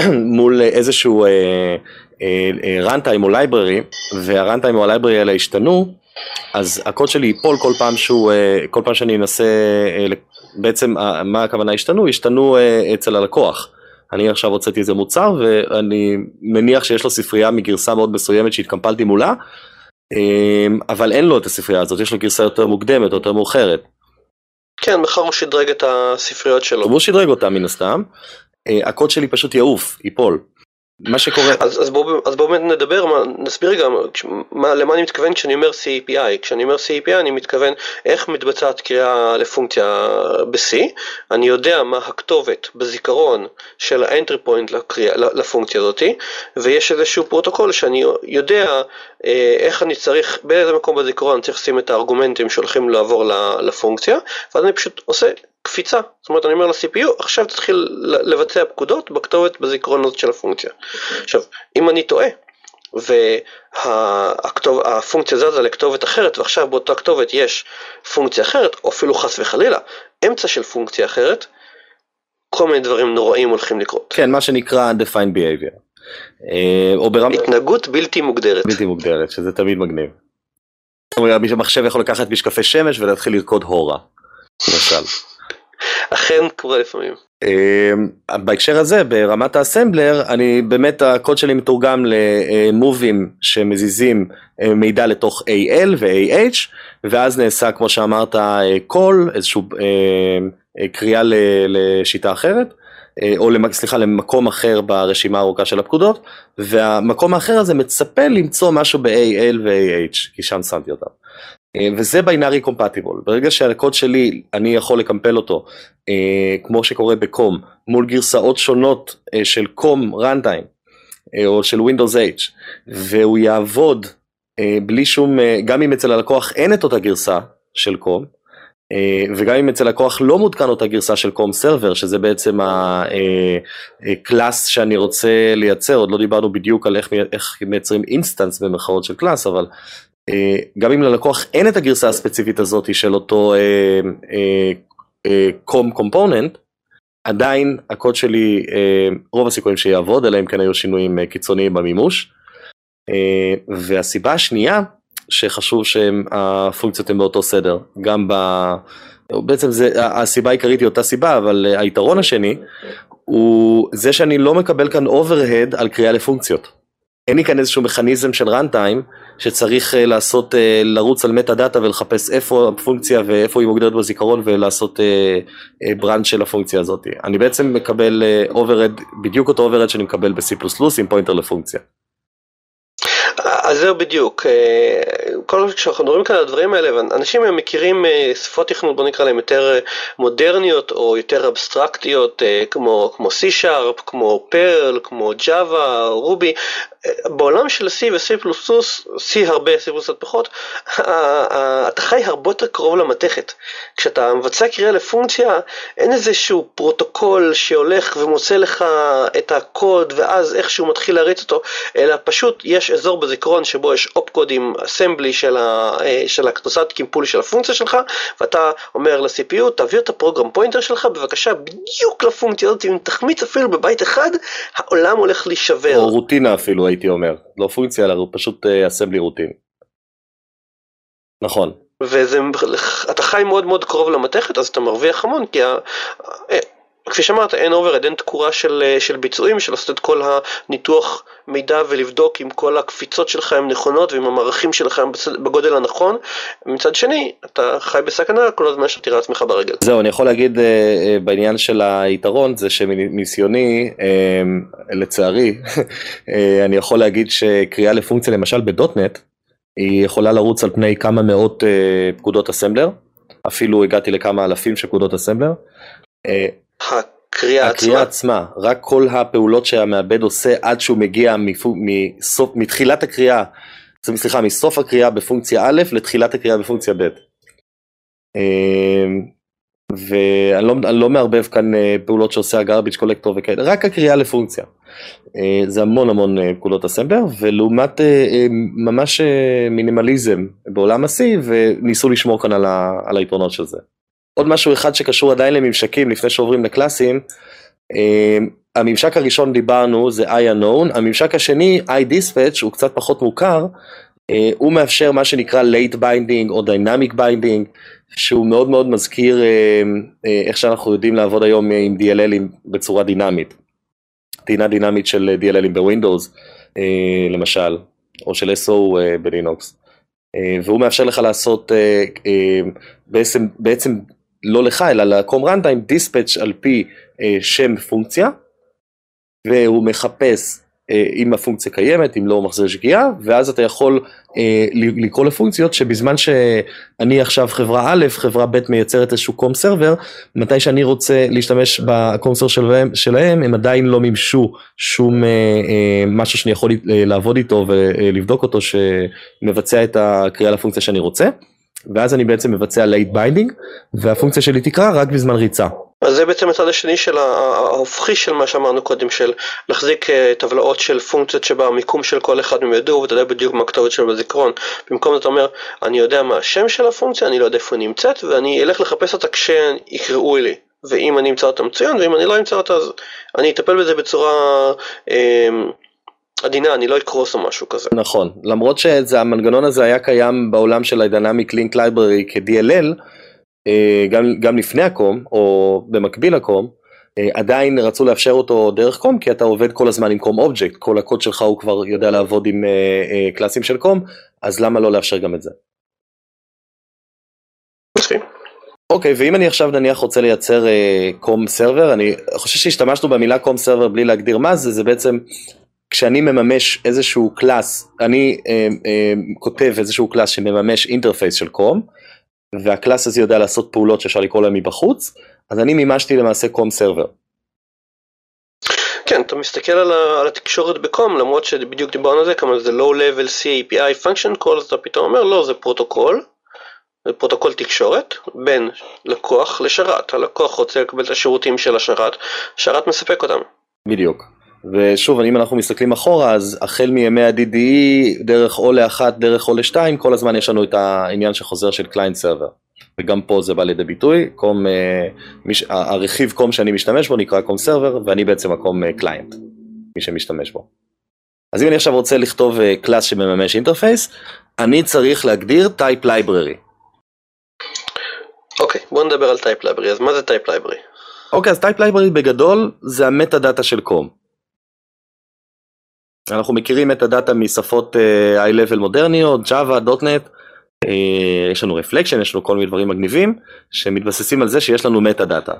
*clears throat* מול איזשהו uh, uh, runtime או library, והruntime או ה-library האלה השתנו, אז הקוד שלי ייפול כל פעם שהוא, אה, כל פעם שאני אנסה, אה, בעצם מה הכוונה השתנו? השתנו אה, אצל הלקוח. אני עכשיו הוצאתי איזה מוצר ואני מניח שיש לו ספרייה מגרסה מאוד מסוימת שהתקמפלתי מולה, אבל אין לו את הספרייה הזאת, יש לו גרסה יותר מוקדמת, יותר מאוחרת. כן, מחר הוא שדרג את הספריות שלו. הוא שדרג אותה מן הסתם, הקוד שלי פשוט יעוף, ייפול. מה שקורה... אז, אז בואו בוא נדבר, מה, נסביר גם מה, למה אני מתכוון כשאני אומר CAPI. כשאני אומר CAPI אני מתכוון איך מתבצעת קריאה לפונקציה ב-C, אני יודע מה הכתובת בזיכרון של point לקריאה, לפונקציה הזאתי, ויש איזשהו פרוטוקול שאני יודע אה, איך אני צריך, באיזה מקום בזיכרון אני צריך לשים את הארגומנטים שהולכים לעבור לפונקציה, ואז אני פשוט עושה קפיצה, זאת אומרת אני אומר ל-CPU עכשיו תתחיל לבצע פקודות בכתובת בזיכרון הזאת של הפונקציה. עכשיו אם אני טועה והפונקציה זזה לכתובת אחרת ועכשיו באותה כתובת יש פונקציה אחרת או אפילו חס וחלילה אמצע של פונקציה אחרת כל מיני דברים נוראים הולכים לקרות. כן, מה שנקרא undefined behavior. אה, או ברמה... התנהגות בלתי מוגדרת. בלתי מוגדרת, שזה תמיד מגניב. המחשב יכול לקחת משקפי שמש ולהתחיל לרקוד הורה, למשל. אכן קורה לפעמים. אמ, בהקשר הזה ברמת האסמבלר אני באמת הקוד שלי מתורגם למובים שמזיזים אה, מידע לתוך AL ו-AH ואז נעשה כמו שאמרת call איזושהי אה, קריאה לשיטה אחרת או סליחה למקום אחר ברשימה הארוכה של הפקודות והמקום האחר הזה מצפה למצוא משהו ב-AL ו-AH כי שם שמתי אותם. אה, וזה ביינארי קומפטיבול, ברגע שהקוד שלי אני יכול לקמפל אותו אה, כמו שקורה בקום מול גרסאות שונות אה, של קום runtime או של Windows H והוא יעבוד בלי שום, גם אם אצל הלקוח אין את אותה גרסה של COM וגם אם אצל לקוח לא מותקן אותה גרסה של COM server שזה בעצם ה class שאני רוצה לייצר, עוד לא דיברנו בדיוק על איך, איך מייצרים instance במרכאות של class אבל גם אם ללקוח אין את הגרסה הספציפית הזאת של אותו COM אה, component, אה, עדיין הקוד שלי, רוב הסיכויים שיעבוד, אלא אם כן היו שינויים קיצוניים במימוש. והסיבה השנייה, שחשוב שהפונקציות הן באותו סדר, גם ב... בעצם זה, הסיבה העיקרית היא אותה סיבה, אבל היתרון השני הוא זה שאני לא מקבל כאן overhead על קריאה לפונקציות. אין לי כאן איזשהו מכניזם של runtime שצריך אה, לעשות, אה, לרוץ על metadata ולחפש איפה הפונקציה ואיפה היא מוגדרת בזיכרון ולעשות branch אה, של הפונקציה הזאת. אני בעצם מקבל overhead, בדיוק אותו overhead שאני מקבל ב-C++ עם pointer לפונקציה. אז זהו בדיוק, כל כשאנחנו מדברים כאן על הדברים האלה, אנשים מכירים אה, שפות תכנות בוא נקרא להם יותר מודרניות או יותר אבסטרקטיות כמו, כמו C-Sharp, כמו Perl, כמו Java, Ruby, בעולם של C ו-C++, C הרבה, C++ פחות, אתה חי הרבה יותר קרוב למתכת. כשאתה מבצע קריאה לפונקציה, אין איזשהו פרוטוקול שהולך ומוצא לך את הקוד ואז איכשהו מתחיל להריץ אותו, אלא פשוט יש אזור בזיכרון שבו יש אופקודים, assembly של, ה, של התוצאת קימפול של הפונקציה שלך, ואתה אומר ל-CPU, תעביר את ה program pointer שלך בבקשה בדיוק לפונקציה הזאת, אם תחמיץ אפילו בבית אחד, העולם הולך להישבר. או רוטינה אפילו הייתי אומר, לא פונקציה אלא פשוט assembly routine. נכון. ואתה חי מאוד מאוד קרוב למתכת אז אתה מרוויח המון כי ה... כפי שאמרת, אין overhead, אין תקורה של, אה, של ביצועים, של לעשות את כל הניתוח מידע ולבדוק אם כל הקפיצות שלך הן נכונות ואם המערכים שלך הם בגודל הנכון. מצד שני, אתה חי בסכנה כל הזמן שאתה תירה עצמך ברגל. זהו, אני יכול להגיד אה, אה, בעניין של היתרון, זה שמניסיוני, לצערי, *laughs* אני יכול להגיד שקריאה לפונקציה למשל ב .NET, היא יכולה לרוץ על פני כמה מאות פקודות אסמבלר, אפילו הגעתי לכמה אלפים של פקודות אסמבלר. הקריאה עצמה. הקריאה עצמה, רק כל הפעולות שהמעבד עושה עד שהוא מגיע מפו, מסוף, מתחילת הקריאה, סליחה, מסוף הקריאה בפונקציה א' לתחילת הקריאה בפונקציה ב'. אמ, ואני לא, לא מערבב כאן אה, פעולות שעושה הגרביץ' קולקטור וכאלה, רק הקריאה לפונקציה. אה, זה המון המון אה, פקודות אסמבר, ולעומת ממש מינימליזם בעולם ה-C, וניסו לשמור כאן על, ה, על היתרונות של זה. עוד משהו אחד שקשור עדיין לממשקים לפני שעוברים לקלאסים, הממשק הראשון דיברנו זה I-Unknown, הממשק השני I-Dispatch הוא קצת פחות מוכר, הוא מאפשר מה שנקרא late binding או dynamic binding, שהוא מאוד מאוד מזכיר אה, אה, איך שאנחנו יודעים לעבוד היום עם DLLים בצורה דינמית. טעינה דינמית של DLLים בווינדוס אה, למשל, או של SO בלינוקס. והוא מאפשר לך לעשות בעצם, בעצם לא לך אלא לקום runtime dispatch על פי שם פונקציה והוא מחפש אה, אם הפונקציה קיימת, אם לא הוא מחזיר שגיאה, ואז אתה יכול אה, לקרוא לפונקציות שבזמן שאני עכשיו חברה א', חברה ב' מייצרת איזשהו קום סרבר, מתי שאני רוצה להשתמש בקום סרבר שלהם, שלהם, הם עדיין לא מימשו שום אה, אה, משהו שאני יכול אה, לעבוד איתו ולבדוק אותו שמבצע את הקריאה לפונקציה שאני רוצה. ואז אני בעצם מבצע late binding והפונקציה שלי תקרא רק בזמן ריצה. אז זה בעצם הצד השני של ההופכי של מה שאמרנו קודם, של להחזיק אה, טבלאות של פונקציות שבה המיקום של כל אחד מהם ידעו ואתה יודע בדיוק מה הכתובת שלו בזיכרון. במקום זה אתה אומר, אני יודע מה השם של הפונקציה, אני לא יודע איפה היא נמצאת ואני אלך לחפש אותה כשיקראו לי. ואם אני אמצא אותה מצוין, ואם אני לא אמצא אותה אז אני אטפל בזה בצורה אה, עדינה, אני לא אקרוס או משהו כזה. נכון, למרות שהמנגנון הזה היה קיים בעולם של ה-Dynamic Link Library כ-DLL, אה, גם, גם לפני הקום, או במקביל לקום, אה, עדיין רצו לאפשר אותו דרך קום, כי אתה עובד כל הזמן עם קום אובייקט, כל הקוד שלך הוא כבר יודע לעבוד עם אה, קלאסים של קום, אז למה לא לאפשר גם את זה? אוקיי, אוקיי, ואם אני עכשיו נניח רוצה לייצר COM אה, server, אני חושב שהשתמשנו במילה COM server בלי להגדיר מה זה, זה בעצם כשאני מממש איזשהו class, אני אה, אה, כותב איזשהו class שמממש interface של COM, וה class הזה יודע לעשות פעולות שאפשר לקרוא להם מבחוץ, אז אני מימשתי למעשה COM server. כן, אתה מסתכל על, ה, על התקשורת ב COM, למרות שבדיוק דיברנו על זה, כמה זה low level C API function call, אז אתה פתאום אומר לא, זה פרוטוקול, זה פרוטוקול תקשורת בין לקוח לשרת, הלקוח רוצה לקבל את השירותים של השרת, השרת מספק אותם. בדיוק. ושוב, אם אנחנו מסתכלים אחורה, אז החל מימי ה-DDE, דרך OLE אחת, דרך OLE שתיים, כל הזמן יש לנו את העניין שחוזר של client server. וגם פה זה בא לידי ביטוי, COM, אה, מיש, הרכיב COM שאני משתמש בו נקרא COM server, ואני בעצם ה COM client, אה, מי שמשתמש בו. אז אם אני עכשיו רוצה לכתוב class אה, שמממש interface, אני צריך להגדיר type library. אוקיי, בוא נדבר על type library, אז מה זה type library? אוקיי, אז type library בגדול זה ה metadata של COM. אנחנו מכירים את ה data משפות uh, high-level מודרניות, Java, .NET, אה, יש לנו reflection, יש לנו כל מיני דברים מגניבים, שמתבססים על זה שיש לנו metadata.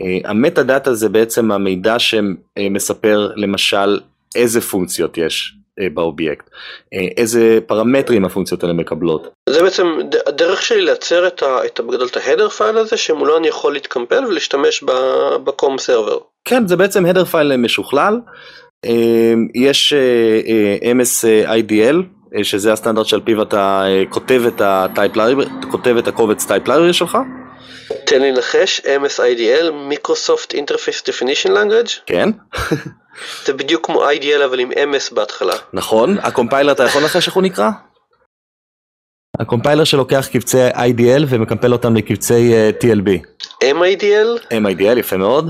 אה, ה metadata זה בעצם המידע שמספר למשל איזה פונקציות יש באובייקט, איזה פרמטרים הפונקציות האלה מקבלות. זה בעצם הדרך שלי לייצר את, ה, את בגדול את ה header file הזה שמולו אני יכול להתקמפל ולהשתמש ב COM server. כן, זה בעצם header file משוכלל. אמ, יש אה, אה, MS-IDL, אה, שזה הסטנדרט שעל פיו אתה כותב את, כותב את הקובץ type library שלך. תן לי לנחש, MS-IDL, Microsoft Interface Definition Language? כן. זה בדיוק כמו IDL אבל עם MS בהתחלה. נכון, הקומפיילר אתה יכול לנחש איך הוא נקרא? הקומפיילר שלוקח קבצי IDL ומקמפל אותם לקבצי TLB. MIDL? MIDL, יפה מאוד.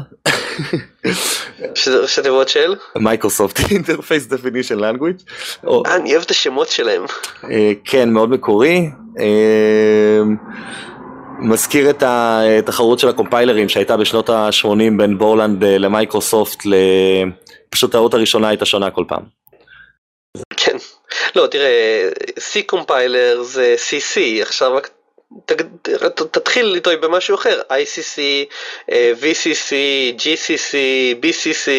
*laughs* שזה תיבות של? Microsoft Interface Definition Language. אני אוהב את השמות שלהם. אה, כן, מאוד מקורי. אה, מזכיר את התחרות של הקומפיילרים שהייתה בשנות ה-80 בין בורלנד אה, למייקרוסופט, פשוט הטעות הראשונה הייתה שונה כל פעם. כן, לא תראה, C קומפיילר זה CC, עכשיו רק תתחיל איתו במשהו אחר, ICC, VCC, GCC, BCC.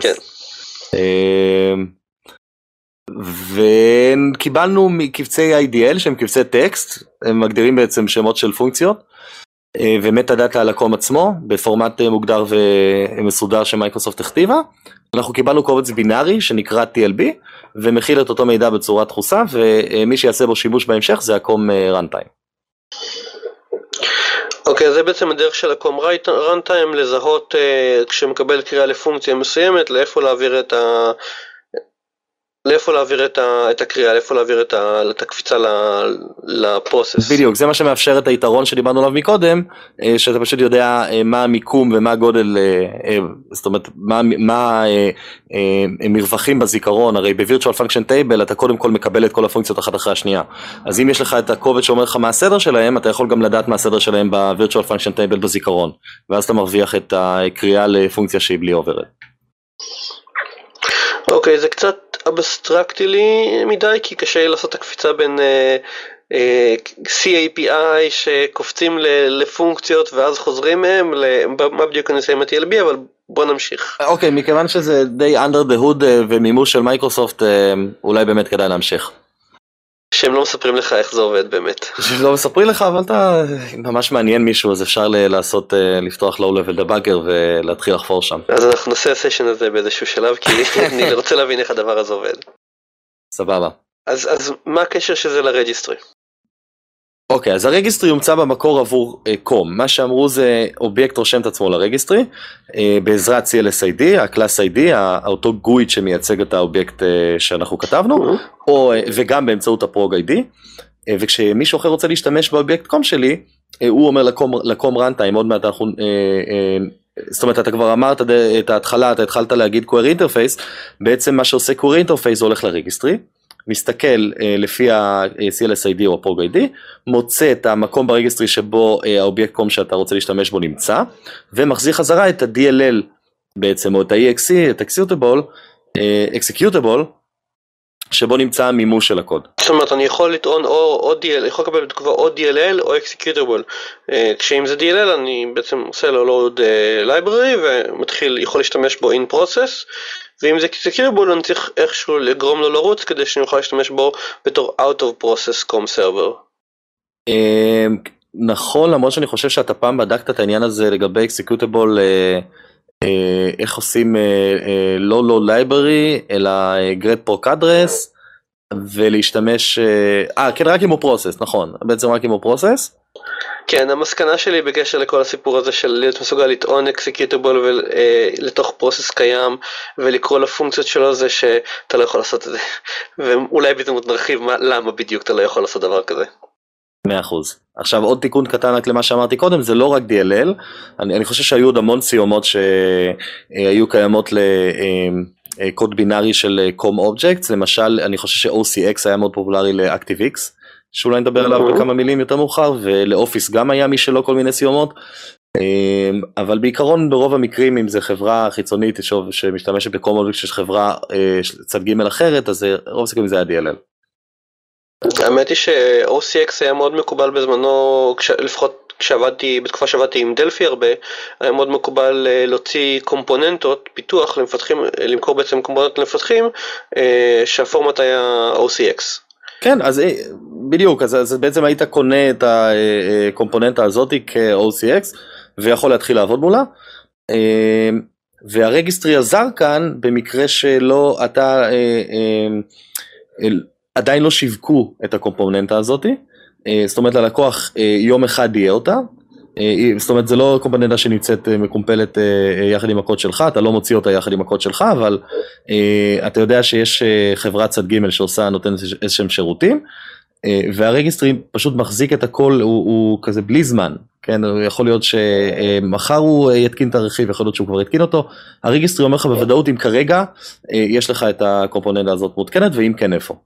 כן. אמ, וקיבלנו מקבצי IDL שהם קבצי טקסט, הם מגדירים בעצם שמות של פונקציות, אה, ומטה דאטה על הקום עצמו, בפורמט אה, מוגדר ומסודר שמייקרוסופט הכתיבה. אנחנו קיבלנו קובץ בינארי שנקרא TLB, ומכיל את אותו מידע בצורה דחוסה, ומי שיעשה בו שימוש בהמשך זה הקום runtime. אוקיי, okay, זה בעצם הדרך של הקום runtime לזהות uh, כשמקבל קריאה לפונקציה מסוימת, לאיפה להעביר את ה... לאיפה להעביר את, ה, את הקריאה, לאיפה להעביר את, ה, את הקפיצה לפרוסס. בדיוק, זה מה שמאפשר את היתרון שדיברנו עליו מקודם, אה, שאתה פשוט יודע אה, מה המיקום ומה הגודל, אה, זאת אומרת, מה, מה מרווחים בזיכרון, הרי ב-Virtual Function Table אתה קודם כל מקבל את כל הפונקציות אחת אחרי השנייה. אז אם יש לך את הקובץ שאומר לך מה הסדר שלהם, אתה יכול גם לדעת מה הסדר שלהם ב-Virtual Function Table בזיכרון, ואז אתה מרוויח את הקריאה לפונקציה שהיא בלי עוברת. אוקיי, okay, זה קצת אבסטרקטי לי מדי, כי קשה לי לעשות את הקפיצה בין uh, uh, CAPI שקופצים לפונקציות ואז חוזרים מהם, מה בדיוק אני עושה עם ה-TLB, אבל בוא נמשיך. אוקיי, מכיוון שזה די under the hood uh, ומימוש של מייקרוסופט, אולי באמת כדאי להמשיך. שהם לא מספרים לך איך זה עובד באמת. לא מספרים לך, אבל אתה ממש מעניין מישהו, אז אפשר לעשות, אה, לפתוח לואו לבל דבאגר ולהתחיל לחפור שם. אז אנחנו נעשה הסשן הזה באיזשהו שלב, כי *laughs* אני רוצה להבין איך הדבר הזה עובד. סבבה. אז, אז מה הקשר של זה ל registry? אוקיי, okay, אז הרגיסטרי הומצא במקור עבור אה, COM, מה שאמרו זה אובייקט רושם את עצמו ל registry אה, בעזרת CLSID, ה class ID, אותו GUID שמייצג את האובייקט אה, שאנחנו כתבנו, או, אה, וגם באמצעות ה ProgID, אה, וכשמישהו אחר רוצה להשתמש באובייקט COM שלי, הוא אומר ל COM, ל COM runtime, עוד מעט אנחנו, זאת אומרת אתה כבר אמרת את ההתחלה, אתה התחלת להגיד query interface, בעצם מה שעושה query interface הולך ל registry, מסתכל לפי ה-CLSID או ה- ProgID, מוצא את המקום ב registry שבו האובייקט COM שאתה רוצה להשתמש בו נמצא, ומחזיר חזרה את ה-DLL בעצם, או את ה-EXE, את ה-Executable, executable, שבו נמצא המימוש של הקוד. זאת אומרת אני יכול לטעון או, או DLL, יכול לקבל בתגובה או DLL או executable. כשאם זה DLL אני בעצם עושה לו load library ומתחיל, יכול להשתמש בו in process, ואם זה executable אני צריך איכשהו לגרום לו לרוץ כדי שאני אוכל להשתמש בו בתור out of process com server. נכון, למרות שאני חושב שאתה פעם בדקת את העניין הזה לגבי executable איך עושים לא לא library אלא grep proc address ולהשתמש, אה כן רק אם הוא process נכון בעצם רק אם הוא process. כן המסקנה שלי בקשר לכל הסיפור הזה של להיות מסוגל לטעון executable לתוך process קיים ולקרוא לפונקציות שלו זה שאתה לא יכול לעשות את זה *laughs* ואולי בהזדמנות נרחיב למה בדיוק אתה לא יכול לעשות דבר כזה. מאה אחוז. עכשיו עוד תיקון קטן רק למה שאמרתי קודם, זה לא רק DLL, אני, אני חושב שהיו עוד המון סיומות שהיו קיימות לקוד בינארי של COM objects, למשל אני חושב ש-OCX היה מאוד פופולרי ל-ActiveX, שאולי נדבר עליו בכמה מילים יותר מאוחר, ול Office גם היה מי שלא כל מיני סיומות, אבל בעיקרון ברוב המקרים אם זה חברה חיצונית שמשתמשת ב COM object של חברה צד ג' אחרת, אז רוב הסיכויים זה היה DLL. האמת היא ש-OCX היה מאוד מקובל בזמנו, כש, לפחות כשעבדתי, בתקופה שעבדתי עם Delphi הרבה, היה מאוד מקובל להוציא קומפוננטות, פיתוח למפתחים, למכור בעצם קומפוננטות למפתחים, שהפורמט היה OCX. כן, אז בדיוק, אז, אז בעצם היית קונה את הקומפוננטה הזאת כ-OCX ויכול להתחיל לעבוד מולה. והרגיסטרי עזר כאן במקרה שלא אתה עדיין לא שיווקו את הקומפוננטה הזאתי, זאת אומרת ללקוח יום אחד יהיה אותה, זאת אומרת זה לא קומפוננטה שנמצאת מקומפלת יחד עם הקוד שלך, אתה לא מוציא אותה יחד עם הקוד שלך, אבל אתה יודע שיש חברת צד ג' שעושה, נותנת איזה שהם שירותים, והרגיסטרי פשוט מחזיק את הכל, הוא, הוא כזה בלי זמן, כן, יכול להיות שמחר הוא יתקין את הרכיב, יכול להיות שהוא כבר יתקין אותו, הרגיסטרי אומר לך בוודאות אם כרגע יש לך את הקומפוננטה הזאת מותקנת, ואם כן איפה.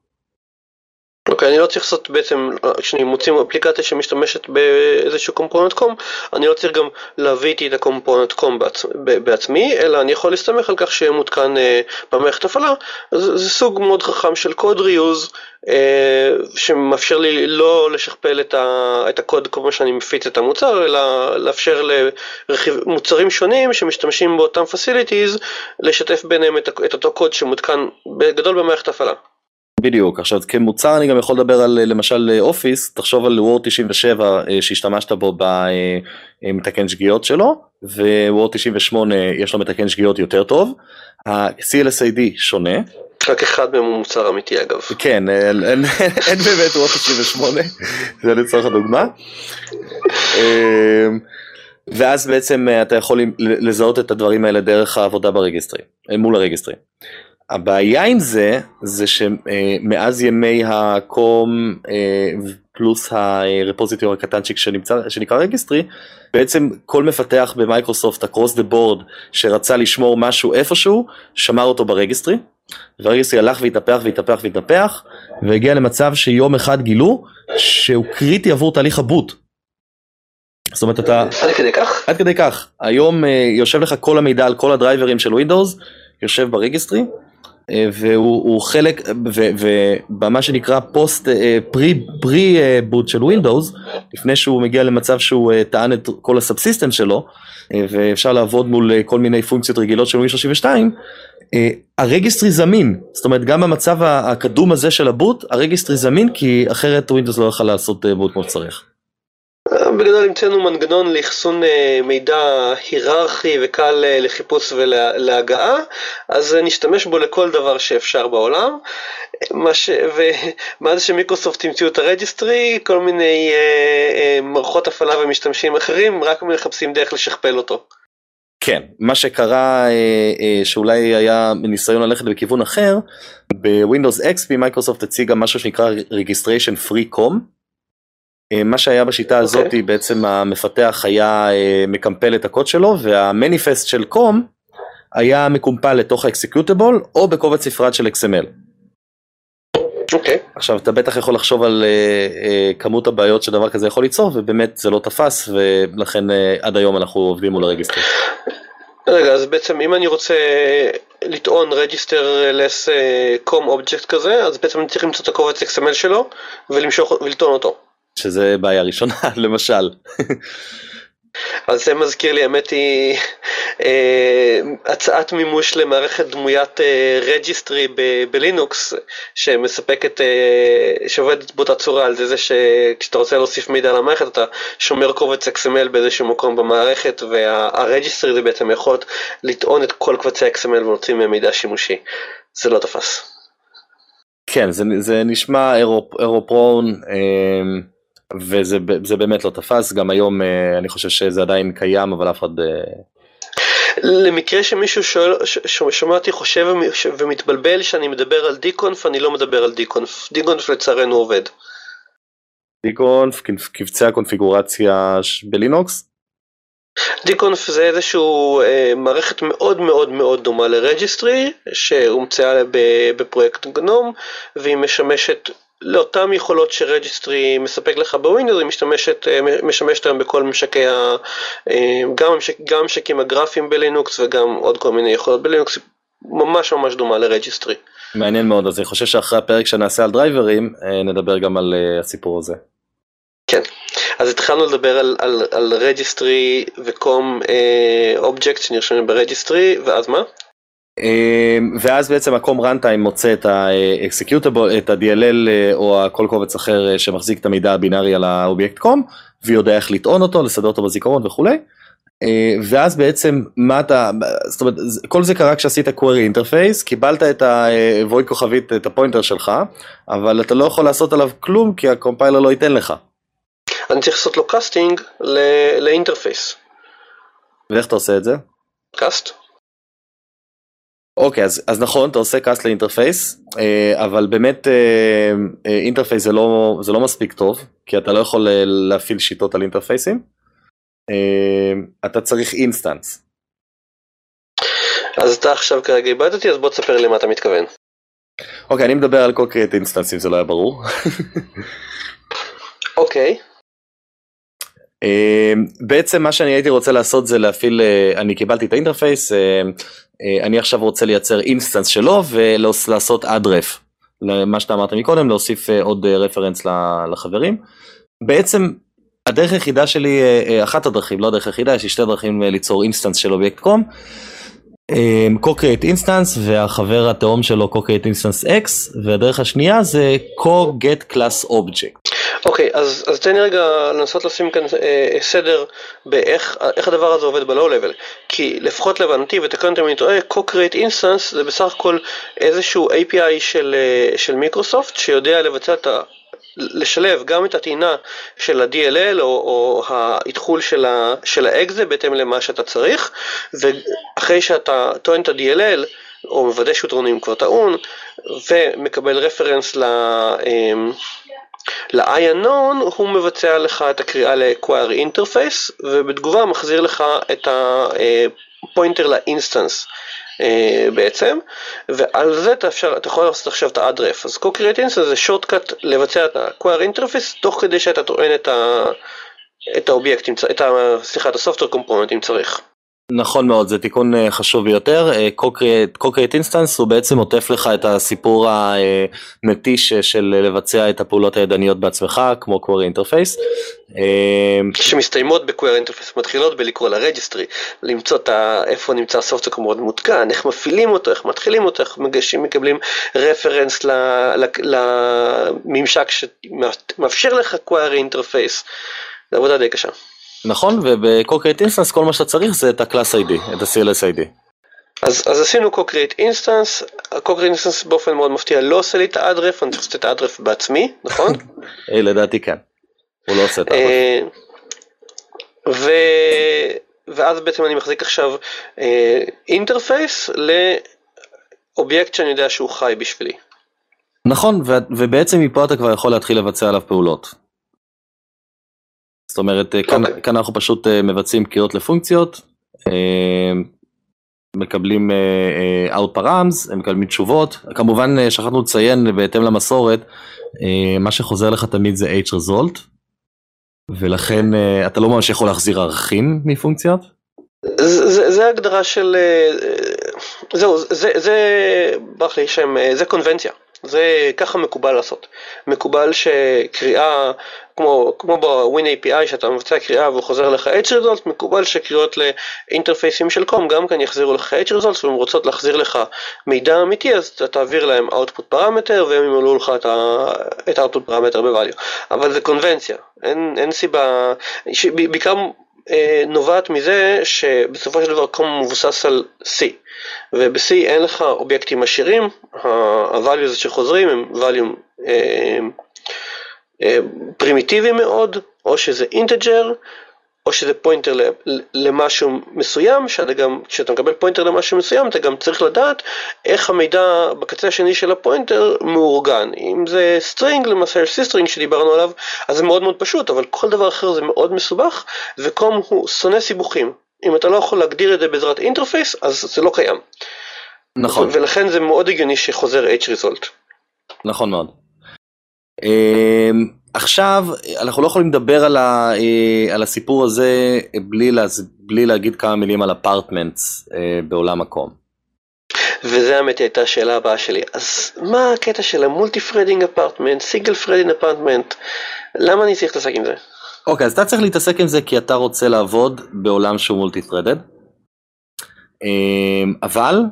אוקיי, אני לא צריך לעשות בעצם, כשאני מוצאים אפליקציה שמשתמשת באיזשהו קומפוננט קום, אני לא צריך גם להביא איתי את הקומפוננט קום בעצ... בעצמי, אלא אני יכול להסתמך על כך שיהיה מותקן אה, במערכת הפעלה. זה, סוג מאוד חכם של קוד ריוז, אה, שמאפשר לי לא לשכפל את, ה... את הקוד כמו שאני מפיץ את המוצר, אלא לאפשר למוצרים שונים שמשתמשים באותם facilities, לשתף ביניהם את, את אותו קוד שמותקן בגדול במערכת הפעלה. בדיוק, עכשיו כמוצר אני גם יכול לדבר על למשל אופיס, תחשוב על וורד 97 שהשתמשת בו במתקן שגיאות שלו, ווורד 98 יש לו מתקן שגיאות יותר טוב, ה-CLSID שונה. רק אחד מהם הוא מוצר אמיתי אגב. כן, אין, אין, אין באמת וורד 98, *laughs* זה לצורך הדוגמה. ואז בעצם אתה יכול לזהות את הדברים האלה דרך העבודה ברגסטרי, מול הרגסטרי. הבעיה עם זה, זה שמאז ימי הקום פלוס הרפוזיטור הקטנצ'יק שנמצא, שנקרא רגיסטרי, בעצם כל מפתח במייקרוסופט across the board שרצה לשמור משהו איפשהו, שמר אותו ברגיסטרי, והרגיסטרי הלך והתהפך והתהפך והתהפך, והגיע למצב שיום אחד גילו שהוא קריטי עבור תהליך הבוט. זאת אומרת אתה... עד כדי כך? עד כדי כך. היום יושב לך כל המידע על כל הדרייברים של Windows, יושב ב registry. והוא חלק, ובמה שנקרא post, pre, pre boot של Windows, לפני שהוא מגיע למצב שהוא טען את כל ה subsystem שלו, ואפשר לעבוד מול כל מיני פונקציות רגילות של Windows 32, ה registry זמין, זאת אומרת גם במצב הקדום הזה של ה boot, ה registry זמין, כי אחרת Windows לא יכול לעשות boot כמו שצריך. בגדול המצאנו מנגנון לאחסון מידע היררכי וקל לחיפוש ולהגעה, אז נשתמש בו לכל דבר שאפשר בעולם. ש... ומאז *laughs* שמיקרוסופט המציאו את ה registry, כל מיני מערכות הפעלה ומשתמשים אחרים רק מחפשים דרך לשכפל אותו. כן, מה שקרה שאולי היה ניסיון ללכת בכיוון אחר, ב Windows XP Microsoft הציגה משהו שנקרא registration free COM. אה, מה שהיה בשיטה אוקיי. הזאת, אוקיי. בעצם המפתח היה אה, מקמפל את הקוד שלו, והמניפסט של COM היה מקומפל לתוך ה executable, או בקובץ נפרד של XML. אוקיי. עכשיו אתה בטח יכול לחשוב על אה, אה, כמות הבעיות שדבר כזה יכול ליצור ובאמת זה לא תפס ולכן אה, עד היום אנחנו עובדים מול ה registry. רגע, אז בעצם אם אני רוצה לטעון register less COM object כזה, אז בעצם אני צריך למצוא את הקובץ XML שלו ולמשוך ולטעון אותו. שזה בעיה ראשונה *laughs* למשל. אז זה מזכיר לי, האמת היא, אה, הצעת מימוש למערכת דמוית registry ב Linux, שמספקת, אה, שעובדת באותה צורה על זה, זה שכשאתה רוצה להוסיף מידע למערכת, אתה שומר קובץ XML באיזשהו מקום במערכת, וה registry זה בעצם יכול לטעון את כל קבצי XML ולהוציא מהם מידע שימושי. זה לא תפס. כן, זה, זה נשמע error prone. אה... וזה באמת לא תפס, גם היום אה, אני חושב שזה עדיין קיים, אבל אף אחד... אה, למקרה שמישהו שואל, שומע אותי חושב ומתבלבל שאני מדבר על dconf, אני לא מדבר על dconf, dconf לצערנו עובד. dconf, קבצי הקונפיגורציה ב Linux? dconf זה איזשהו אה, מערכת מאוד מאוד מאוד דומה ל registry שהומצאה בפרויקט GNOME והיא משמשת לאותן יכולות ש registry מספק לך ב Windows, היא משתמשת, אה, משמשת היום בכל ממשקי. אה, גם ממשקים הגרפיים בלינוקס וגם עוד כל מיני יכולות בלינוקס, ממש ממש דומה ל registry. מעניין מאוד, אז אני חושב שאחרי הפרק שנעשה על דרייברים, אה, נדבר גם על הסיפור הזה. כן, אז התחלנו לדבר על, על, על registry ו COM object שנרשמים ב registry, ואז מה? אמ, ואז בעצם ה COM runtime מוצא את ה-executable, את ה-DLL אה, או כל קובץ אחר אה, שמחזיק את המידע הבינארי על האובייקט COM ויודע איך לטעון אותו, לסדר אותו בזיכרון וכולי. אה, ואז בעצם מה אתה, זאת אומרת כל זה קרה כשעשית query interface, קיבלת את ה-void כוכבית, את ה pointer שלך, אבל אתה לא יכול לעשות עליו כלום כי הקומפיילר לא ייתן לך. אני צריך לעשות לו casting ל interface. ואיך אתה עושה את זה? cast. אוקיי, אז, אז נכון, אתה עושה cast ל interface, אה, אבל באמת interface אה, זה לא, זה לא מספיק טוב, כי אתה לא יכול אה, להפעיל שיטות על interfaceים. אתה צריך instance. אז אתה עכשיו כרגע איבדת אותי, אז בוא תספר לי מה אתה מתכוון. אוקיי, אני מדבר על כל create instance אם זה לא היה ברור. *laughs* אוקיי. בעצם מה שאני הייתי רוצה לעשות זה להפעיל, אני קיבלתי את ה interface, אה, אני עכשיו רוצה לייצר instance שלו ולעשות add ref, למה שאתה אמרת מקודם, להוסיף אה, עוד reference אה, לחברים. בעצם הדרך היחידה שלי, אחת הדרכים, לא הדרך היחידה, יש לי שתי דרכים ליצור instance של אובייקט COM. co-create instance והחבר התאום שלו co-create instance x והדרך השנייה זה co-get class object. אוקיי, אז, אז תן לי רגע לנסות לשים כאן אה, סדר באיך הדבר הזה עובד ב-Low-Level כי לפחות להבנתי, ותקן אם אני טועה, Co-Create Instance זה בסך הכל איזשהו API של, אה, של מיקרוסופט שיודע לבצע את ה... לשלב גם את הטעינה של ה-DLL או, או האתחול של, של האקזה בהתאם למה שאתה צריך ואחרי שאתה טוען את ה-DLL או מוודא שהוא טעונים כבר טעון ומקבל reference ל... אה, ל-i-unknown הוא מבצע לך את הקריאה ל-query interface ובתגובה מחזיר לך את ה pointer ל instance בעצם ועל זה אתה, אפשר, אתה יכול לעשות עכשיו את ה-addref אז co-create instance זה shortcut לבצע את ה-query interface תוך כדי שאתה טוען את, ה, את האובייקט, את ה, סליחה, את ה-software component אם צריך. נכון מאוד, זה תיקון אה, חשוב ביותר. Co-Create Instance הוא בעצם עוטף לך את הסיפור המתיש של לבצע את הפעולות הידניות בעצמך, כמו Interface. אה, שמסתיימות ב-Query Interface, מתחילות בלקרוא ל registry, למצוא את ה... איפה נמצא ה software component מותקן, איך מפעילים אותו, איך מתחילים אותו, איך מגשים, מקבלים reference לממשק שמאפשר לך Query Interface. זה עבודה די קשה. נכון, וב-Co-Create Instance כל מה שאתה צריך זה את ה-Class ID, את ה-CLS ID. אז, אז עשינו Co-Create Instance, Instance באופן מאוד מפתיע לא עושה לי את ה addref, אני צריך לעשות את האדרף בעצמי, נכון? *laughs* היי, לדעתי כן, הוא לא עושה את האדרף. ו... ואז בעצם אני מחזיק עכשיו interface לאובייקט שאני יודע שהוא חי בשבילי. נכון, ו- ובעצם מפה אתה כבר יכול להתחיל לבצע עליו פעולות. זאת אומרת, כאן, okay. כאן אנחנו פשוט מבצעים קריאות לפונקציות, מקבלים out params, הם מקבלים תשובות, כמובן שכחנו לציין בהתאם למסורת, מה שחוזר לך תמיד זה h result, ולכן אתה לא ממש יכול להחזיר ערכים מפונקציות. זה, זה הגדרה של, זהו, זה, זה, ברח לי שם, זה קונבנציה. זה ככה מקובל לעשות. מקובל שקריאה, כמו, כמו ב-Win API שאתה מבצע קריאה והוא חוזר לך H result, מקובל שקריאות לאינטרפייסים של קום גם כן יחזירו לך H result והן רוצות להחזיר לך מידע אמיתי אז אתה תעביר להם output פרמטר והם ימלאו לך את, ה, את output פרמטר ב-value. אבל זה קונבנציה, אין, אין סיבה, בעיקר אה, נובעת מזה שבסופו של דבר COM מבוסס על C וב-C אין לך אובייקטים עשירים, ה-values שחוזרים הם value אה, פרימיטיביים מאוד, או שזה integer או שזה pointer למשהו מסוים, שאתה גם, כשאתה מקבל pointer למשהו מסוים, אתה גם צריך לדעת איך המידע בקצה השני של ה pointer מאורגן. אם זה string, למעשה יש string שדיברנו עליו, אז זה מאוד מאוד פשוט, אבל כל דבר אחר זה מאוד מסובך, ו COM הוא שונא סיבוכים. אם אתה לא יכול להגדיר את זה בעזרת interface, אז זה לא קיים. נכון. ולכן זה מאוד הגיוני שחוזר H-Result. נכון מאוד. אמ, עכשיו אנחנו לא יכולים לדבר על, ה, אה, על הסיפור הזה בלי, לה, בלי להגיד כמה מילים על apartments אה, בעולם מקום. וזה האמת הייתה השאלה הבאה שלי. אז מה הקטע של ה multi threading apartment, single threading apartment, למה אני צריך להתעסק עם זה? אוקיי, okay, אז אתה צריך להתעסק עם זה כי אתה רוצה לעבוד בעולם שהוא multi threaded. אמ, אבל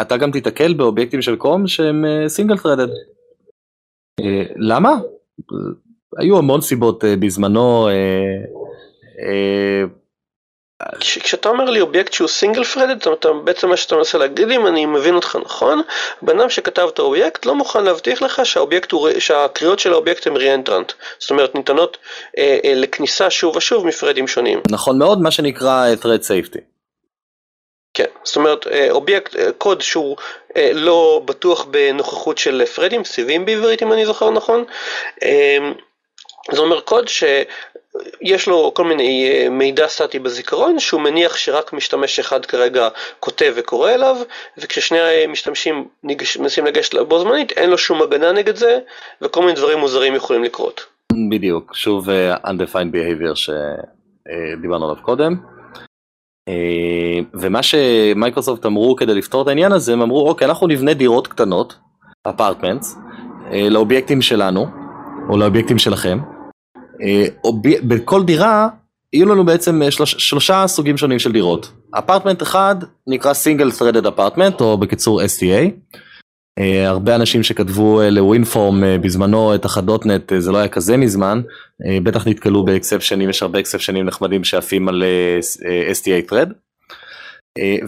אתה גם תיתקל באובייקטים של COM שהם single uh, threaded. Uh, למה? היו המון סיבות אה, בזמנו. אה, אה, כשאתה אומר לי אובייקט שהוא single threaded, אתה בעצם מה שאתה מנסה להגיד אם אני מבין אותך נכון, בן אדם שכתב את האובייקט לא מוכן להבטיח לך שהאובייקט הוא, שהקריאות של האובייקט הן reentrant, זאת אומרת ניתנות אה, אה, לכניסה שוב ושוב מ threadים שונים. נכון מאוד, מה שנקרא thread safety. כן, זאת אומרת אובייקט, קוד שהוא אה, לא בטוח בנוכחות של פרדים, סיבים בעברית אם אני זוכר נכון, אה, זה אומר קוד שיש לו כל מיני אה, מידע סטטי בזיכרון שהוא מניח שרק משתמש אחד כרגע כותב וקורא אליו וכששני המשתמשים מנסים לגשת בו זמנית אין לו שום הגנה נגד זה וכל מיני דברים מוזרים יכולים לקרות. בדיוק, שוב undefined behavior שדיברנו עליו קודם. אה, ומה שמייקרוסופט אמרו כדי לפתור את העניין הזה, הם אמרו אוקיי אנחנו נבנה דירות קטנות, אפרטמנטס, אה, לאובייקטים שלנו, או לאובייקטים שלכם. אה, בכל דירה יהיו לנו בעצם שלוש, שלושה סוגים שונים של דירות. אפרטמנט אחד נקרא סינגל threaded אפרטמנט או בקיצור STA. Uh, הרבה אנשים שכתבו uh, לווינפורם uh, בזמנו את החדות-נט זה לא היה כזה מזמן, בטח נתקלו באקספשנים, יש הרבה אקספשנים נחמדים שעפים על STA thread.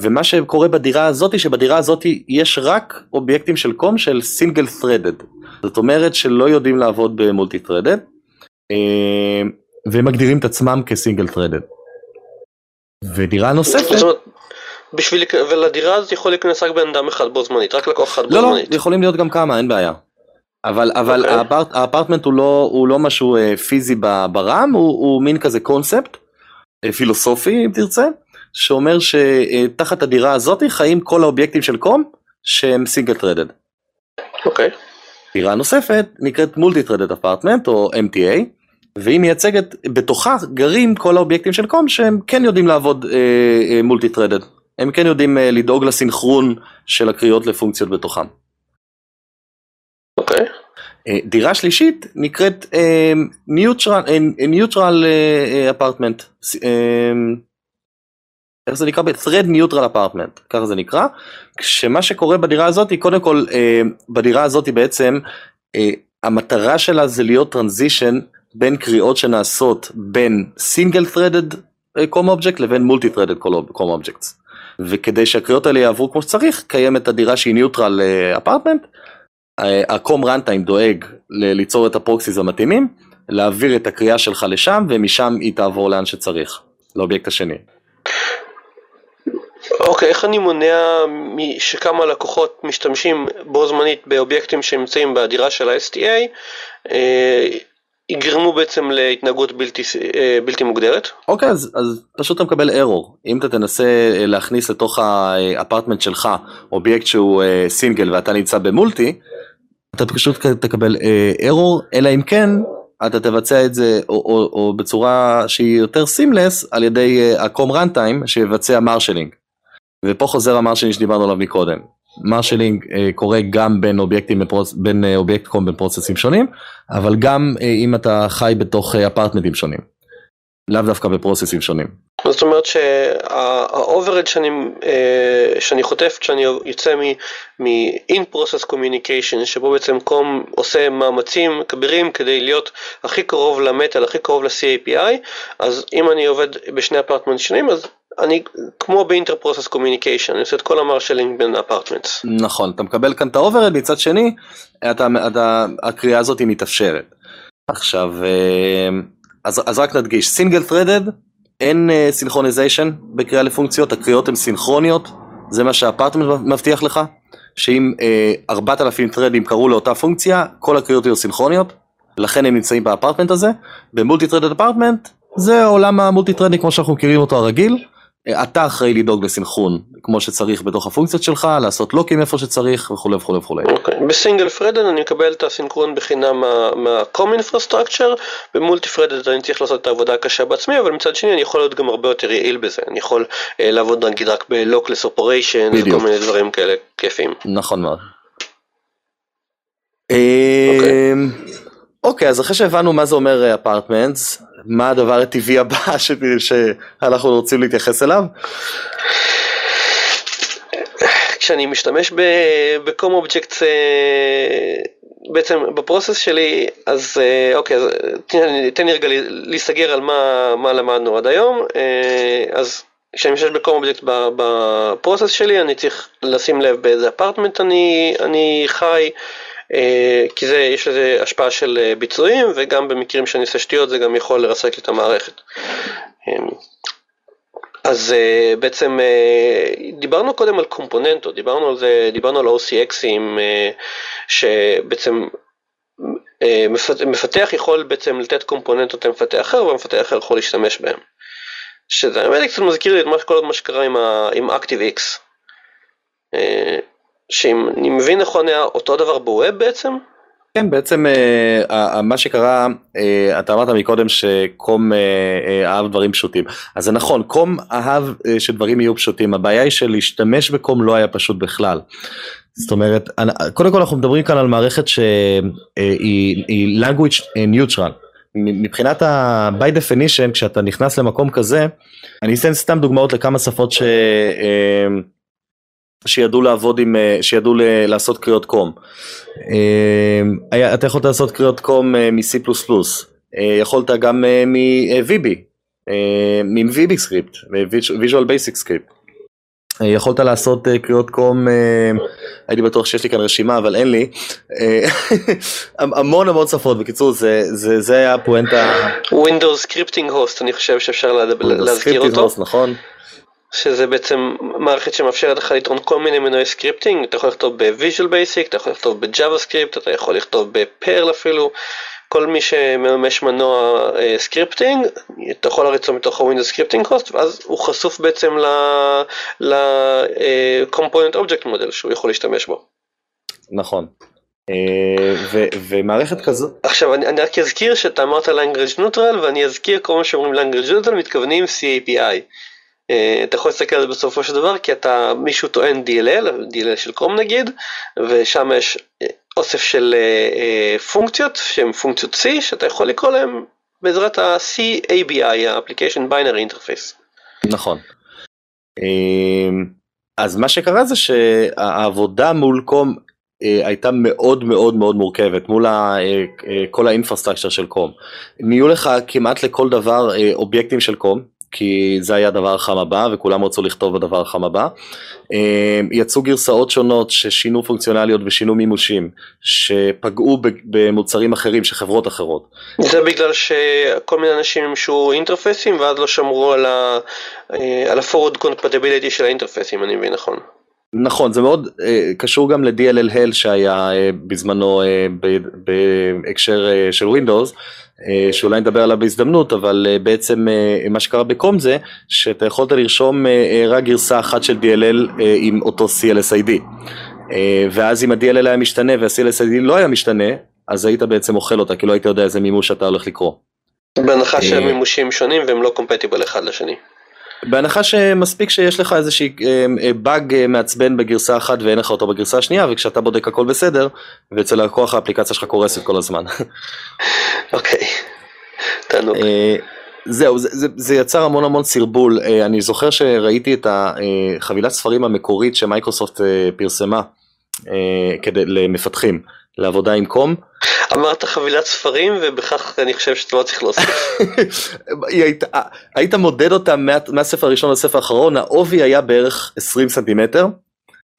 ומה שקורה בדירה הזאת, שבדירה הזאת יש רק אובייקטים של קום של סינגל threaded. זאת אומרת שלא יודעים לעבוד במולטי threaded, uh, והם מגדירים את עצמם כסינגל threaded. ודירה נוספת... בשביל, ולדירה הזאת יכול להיכנס רק בן אדם אחד בו זמנית, רק לקוח אחד בו לא, לא זמנית. לא, יכולים להיות גם כמה, אין בעיה. אבל, אבל okay. אוקיי. ה apart, ה apartment הוא לא, הוא לא משהו אה, פיזי ב RAM, הוא, הוא מין כזה קונספט, אה, פילוסופי אם תרצה, שאומר שתחת הדירה הזאת חיים כל האובייקטים של COM שהם single threaded. אוקיי. דירה נוספת נקראת multi threaded apartment או MTA, והיא מייצגת, בתוכה גרים כל האובייקטים של COM שהם כן יודעים לעבוד multi אה, threaded. אה, הם כן יודעים אה, לדאוג לסינכרון של הקריאות לפונקציות בתוכם. אוקיי. אה, דירה שלישית נקראת ניוטרל אפרטמנט. איך זה נקרא? thread neutral apartment, ככה זה נקרא. כשמה שקורה בדירה הזאת, קודם כל בדירה הזאת בעצם המטרה שלה זה להיות טרנזישן בין קריאות שנעשות בין single threaded com object לבין multi threaded com objects. וכדי שהקריאות האלה יעברו כמו שצריך, קיימת הדירה שהיא neutral apartment, ה COM runtime דואג ליצור את ה proxies המתאימים, להעביר את הקריאה שלך לשם, ומשם היא תעבור לאן שצריך, לאובייקט השני. אוקיי, okay, איך אני מונע שכמה לקוחות משתמשים בו זמנית באובייקטים שנמצאים בדירה של ה-STA, אה, יגרמו בעצם להתנהגות בלתי, אה, בלתי מוגדרת. אוקיי, אז, אז פשוט אתה מקבל ארור. אם אתה תנסה להכניס לתוך ה apartment שלך אובייקט שהוא סינגל ואתה נמצא ב multi, אתה פשוט תקבל ארור, אלא אם כן אתה תבצע את זה או, או, או בצורה שהיא יותר seamless על ידי ה COM runtime שיבצע marshaling. ופה חוזר ה marshaling שדיברנו עליו מקודם. marshaling אה, קורה גם בין אובייקטים, בין אה, אובייקט COM בין process ים שונים, אבל גם אה, אם אתה חי בתוך apartment ים שונים. לאו דווקא ב-process ים שונים. זאת אומרת שה-overhead שאני, שאני חוטף כשאני יוצא מ-in process communication שבו בעצם COM עושה מאמצים כבירים כדי להיות הכי קרוב ל-metal, הכי קרוב ל-C API אז אם אני עובד בשני apartment שונים אז אני כמו ב-inter-process communication, אני עושה את כל ה-marshalling בין ה-apartments. נכון, אתה מקבל כאן את ה-overhead, מצד שני, אתה, אתה, הקריאה הזאת היא מתאפשרת. עכשיו, אה, אז, אז רק נדגיש, single threaded, אין synchronization uh, בקריאה לפונקציות, הקריאות הן סינכרוניות, זה מה שה-apartment מבטיח לך, שאם uh, 4,000 thread ים קראו לאותה פונקציה, כל הקריאות יהיו סינכרוניות, לכן הם נמצאים ב-apartment הזה, ב-multi threaded apartment, זה עולם ה-multi threading כמו שאנחנו מכירים אותו הרגיל, אתה אחראי לדאוג לסנכרון כמו שצריך בתוך הפונקציות שלך, לעשות לוקים איפה שצריך וכולי וכולי וכולי. אוקיי, בסינגל פרדד אני מקבל את הסנכרון בחינם infrastructure, במולטי פרדד אני צריך לעשות את העבודה הקשה בעצמי, אבל מצד שני אני יכול להיות גם הרבה יותר יעיל בזה, אני יכול אה, לעבוד נגיד רק ב-lockless operation וכל מיני דברים כאלה כיפים. נכון מאוד. אוקיי. אמ, אוקיי, אז אחרי שהבנו מה זה אומר אפרטמנטס, אה, מה הדבר הטבעי הבא *laughs* שאנחנו רוצים להתייחס אליו? כשאני משתמש בקום אובייקט בעצם ב-process שלי אז אה, אוקיי אז תן לי רגע להיסגר על מה, מה למדנו עד היום אה, אז כשאני משתמש בקום אובייקט בפרוסס שלי אני צריך לשים לב באיזה apartment אני, אני חי אה, כי זה, יש לזה השפעה של אה, ביצועים וגם במקרים שאני עושה שטויות זה גם יכול לרסק את המערכת. אמ, אז uh, בעצם דיברנו קודם על קומפוננטות, דיברנו על זה, דיברנו על OCXים שבעצם מפתח יכול בעצם לתת קומפוננטות למפתח אחר והמפתח אחר יכול להשתמש בהם. שזה האמת לי קצת מזכיר לי את מה, כל מה שקרה עם, ActiveX. שאם אני מבין נכון היה אותו דבר בווב בעצם? כן, בעצם אה, מה שקרה, אה, אתה אמרת מקודם שקום אה, אהב דברים פשוטים. אז זה נכון, קום אהב שדברים יהיו פשוטים, הבעיה היא שלהשתמש בקום לא היה פשוט בכלל. זאת אומרת, קודם כל אנחנו מדברים כאן על מערכת שהיא language neutral. מבחינת ה- by definition, כשאתה נכנס למקום כזה, אני אתן סתם דוגמאות לכמה שפות ש... שידעו לעבוד עם, אה, שידעו לעשות קריאות קום. אה, אתה יכולת לעשות קריאות COM אה, מ-C++, יכולת גם מ-VB, מ-VB Script, visual basic script. יכולת לעשות קריאות COM, הייתי בטוח שיש לי כאן רשימה אבל אין לי, *laughs* המון המון שפות, בקיצור זה, זה, זה היה הפואנטה. Windows Scripting Host אני חושב שאפשר להזכיר אותו. Host, נכון. שזה בעצם מערכת שמאפשרת לך לטעון כל מיני מנועי scripting, אתה יכול לכתוב ב-Visual Basic, אתה יכול לכתוב ב-JavaScript, אתה יכול לכתוב ב-Perl אפילו, כל מי שמממש מנוע uh, scripting, אתה יכול להריץ אותו מתוך ה-Windows Scripting Host, ואז הוא חשוף בעצם ל-Component uh, Object Model שהוא יכול להשתמש בו. נכון. Uh, ומערכת כזו עכשיו אני, אני רק אזכיר שאתה אמרת language neutral ואני אזכיר כל מה שאומרים language neutral מתכוונים C API אה, אתה יכול להסתכל על זה בסופו של דבר כי אתה מישהו טוען DLL, DLL של COM נגיד, ושם יש אה, אוסף של אה, פונקציות שהן פונקציות C שאתה יכול לקרוא להן בעזרת ה-CABI, ה-Application Binary Interface. נכון. אז מה שקרה זה שהעבודה מול קום הייתה מאוד מאוד מאוד מורכבת מול כל האינפרסטרקצ'ר של קום. נהיו לך כמעט לכל דבר אובייקטים של קום. כי זה היה הדבר החם הבא וכולם רצו לכתוב בדבר החם הבא. אה, יצאו גרסאות שונות ששינו פונקציונליות ושינו מימושים שפגעו במוצרים אחרים של חברות אחרות. זה בגלל שכל מיני אנשים ימשו אינטרפסים ואז לא שמרו על ה-forward אה, compatibility של האינטרפסים אני מבין נכון. נכון, זה מאוד אה, קשור גם ל-DLL שהיה אה, בזמנו בהקשר של Windows, שאולי נדבר עליו בהזדמנות, אבל אה, בעצם אה, מה שקרה בקום זה שאתה יכולת לרשום אה, אה, רק גרסה אחת של DLL אה, עם אותו CLSID. אה, ואז אם ה-DLL היה משתנה וה-CLSID לא היה משתנה, אז היית בעצם אוכל אותה, כי לא היית יודע איזה מימוש אתה הולך לקרוא. בהנחה שהמימושים שונים והם לא קומפטיבל אחד לשני. בהנחה שמספיק שיש לך איזשהי באג מעצבן בגרסה אחת ואין לך אותו בגרסה השנייה וכשאתה בודק הכל בסדר ואצל הלקוח האפליקציה שלך קורסת כל הזמן. אוקיי, תענוג. זהו, זה, זה, זה יצר המון המון סרבול, אני זוכר שראיתי את החבילת ספרים המקורית שמייקרוסופט פרסמה כדי, למפתחים, לעבודה עם קום. אמרת חבילת ספרים ובכך אני חושב שאתה לא צריך להוסיף. *laughs* היית, היית מודד אותה מה, מהספר הראשון לספר האחרון, העובי היה בערך 20 סנטימטר,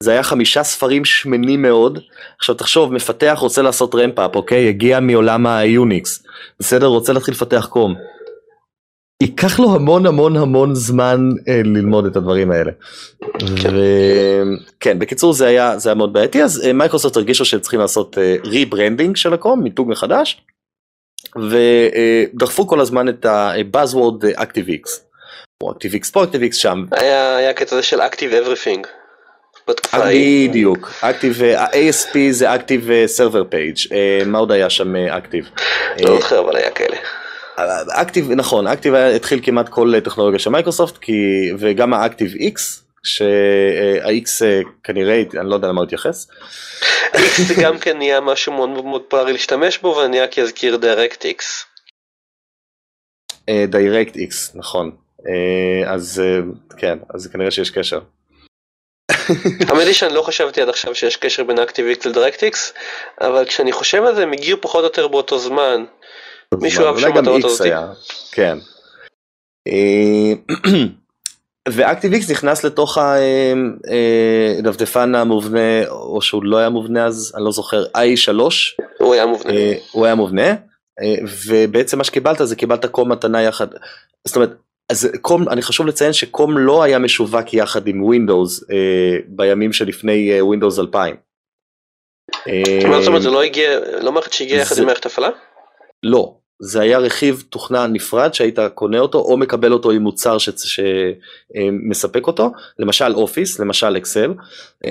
זה היה חמישה ספרים שמנים מאוד, עכשיו תחשוב מפתח רוצה לעשות ramp up אוקיי, הגיע מעולם היוניקס, בסדר רוצה להתחיל לפתח COM. ייקח לו המון המון המון זמן אה, ללמוד את הדברים האלה. כן. כן, בקיצור זה היה, זה היה מאוד בעייתי, אז אה, מייקרוסופט הרגישו שהם צריכים לעשות rebranding אה, של ה-COM, מיתוג מחדש, ודחפו כל הזמן את ה-Buzzword ActiveX, או ActiveX פה, ActiveX שם. היה, היה קטע של Active Everything. בדיוק, Active, ה-ASP זה Active Server Page, מה עוד היה שם Active? לא זוכר אבל היה כאלה. אקטיב, נכון, אקטיב התחיל כמעט כל טכנולוגיה של מייקרוסופט, כי, וגם האקטיב X, שה-X כנראה, אני לא יודע למה הוא התייחס. X זה גם כן נהיה משהו מאוד מאוד פופולרי להשתמש בו, ואני רק אזכיר DirectX. DirectX, נכון. אז כן, אז כנראה שיש קשר. האמת היא שאני לא חשבתי עד עכשיו שיש קשר בין ActiveX ל-DirectX, אבל כשאני חושב על זה הם הגיעו פחות או יותר באותו זמן. מישהו אהב שם מטרות הזאתי. כן. *clears throat* ואקטיביקס נכנס לתוך הדפדפן המובנה, או שהוא לא היה מובנה אז, אני לא זוכר, i3. הוא היה מובנה. הוא היה מובנה, ובעצם מה שקיבלת זה קיבלת COM מתנה יחד, זאת אומרת, אז COM, אני חשוב לציין ש-COM לא היה משווק יחד עם Windows בימים שלפני Windows 2000. זאת אומרת, זה לא הגיע, לא מערכת שהגיעה יחד עם מערכת הפעלה? לא, זה היה רכיב תוכנה נפרד שהיית קונה אותו או מקבל אותו עם מוצר שמספק אותו, למשל Office, למשל Excel,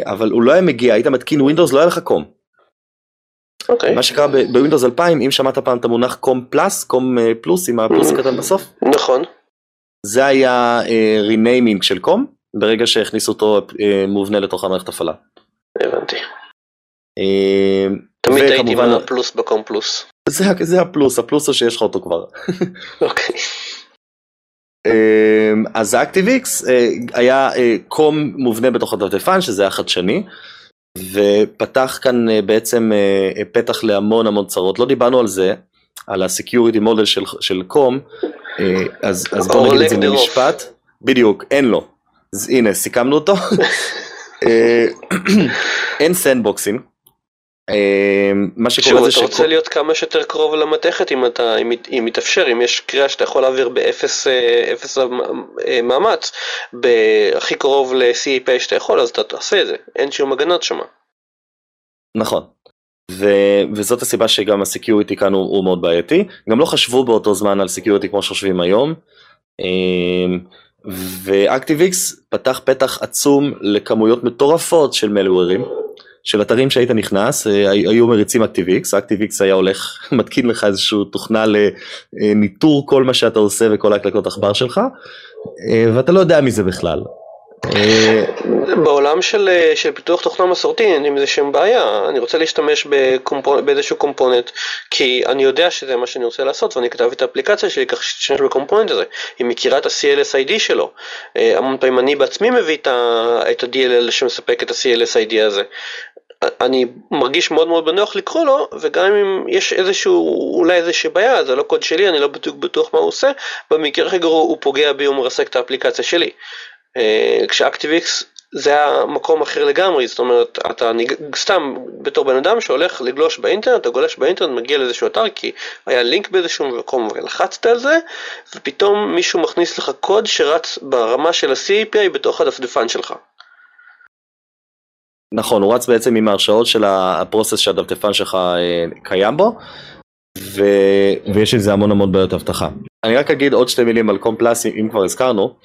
אבל הוא לא היה מגיע, היית מתקין Windows, לא היה לך COM. Okay. אוקיי. מה שקרה ב-Windows 2000, אם שמעת פעם את המונח COM Plus, COM פלוס עם הפלוס הקטן בסוף. נכון. זה היה renaming של COM, ברגע שהכניסו אותו מובנה לתוך המערכת הפעלה. הבנתי. תמיד הייתי עם הפלוס ב-COM פלוס. זה, זה הפלוס, הפלוס הוא שיש לך אותו כבר. *laughs* אוקיי. אז ה-ActiveX היה COM מובנה בתוך הדפדפן שזה היה חדשני ופתח כאן בעצם פתח להמון המון צרות, לא דיברנו על זה, על הסקיוריטי מודל של, של COM, אז, אז בוא נגיד את זה במשפט, בדיוק, אין לו, אז הנה סיכמנו אותו, *laughs* *clears throat* אין sandbox ים. מה שקורה זה שאתה רוצה להיות כמה שיותר קרוב למתכת אם אתה, אם, מתאפשר, אם יש קריאה שאתה יכול להעביר באפס אפס מאמץ, הכי קרוב ל- C API שאתה יכול, אז אתה תעשה את זה, אין שום הגנות שמה. נכון, ו, וזאת הסיבה שגם ה-security כאן הוא, הוא מאוד בעייתי, גם לא חשבו באותו זמן על security כמו שחושבים היום, ו-ActiveX פתח פתח עצום לכמויות מטורפות של malware ים. של אתרים שהיית נכנס, אה, היו מריצים ActiveX, ActiveX היה הולך, *laughs* מתקין לך איזושהי תוכנה לניטור כל מה שאתה עושה וכל ההקלקות עכבר שלך, אה, ואתה לא יודע מזה בכלל. אה, בעולם של, של פיתוח תוכנה מסורתי אין עם זה שם בעיה, אני רוצה להשתמש בקומפונט, באיזשהו קומפוננט כי אני יודע שזה מה שאני רוצה לעשות ואני כתב את האפליקציה שלי כך שתשתמש בקומפוננט הזה, היא מכירה את ה-CLSID שלו, המון פעמים אני בעצמי מביא את ה-DLL שמספק את ה-CLSID הזה, אני מרגיש מאוד מאוד בנוח לקרוא לו, וגם אם יש איזשהו, אולי איזושהי בעיה, זה לא קוד שלי, אני לא בדיוק בטוח מה הוא עושה, במקרה הכי גרוע הוא פוגע בי ומרסק את האפליקציה שלי. כשאקטיביקס זה היה מקום אחר לגמרי, זאת אומרת, אתה סתם בתור בן אדם שהולך לגלוש באינטרנט, אתה גולש באינטרנט, מגיע לאיזשהו אתר, כי היה לינק באיזשהו מקום ולחצת על זה, ופתאום מישהו מכניס לך קוד שרץ ברמה של ה-CAPI בתוך הדפדפן שלך. נכון, הוא רץ בעצם עם ההרשאות של הפרוסס שהדפדפן שלך אה, קיים בו, ו... ויש לזה המון המון בעיות אבטחה. אני רק אגיד עוד שתי מילים על COM Plus, אם כבר הזכרנו.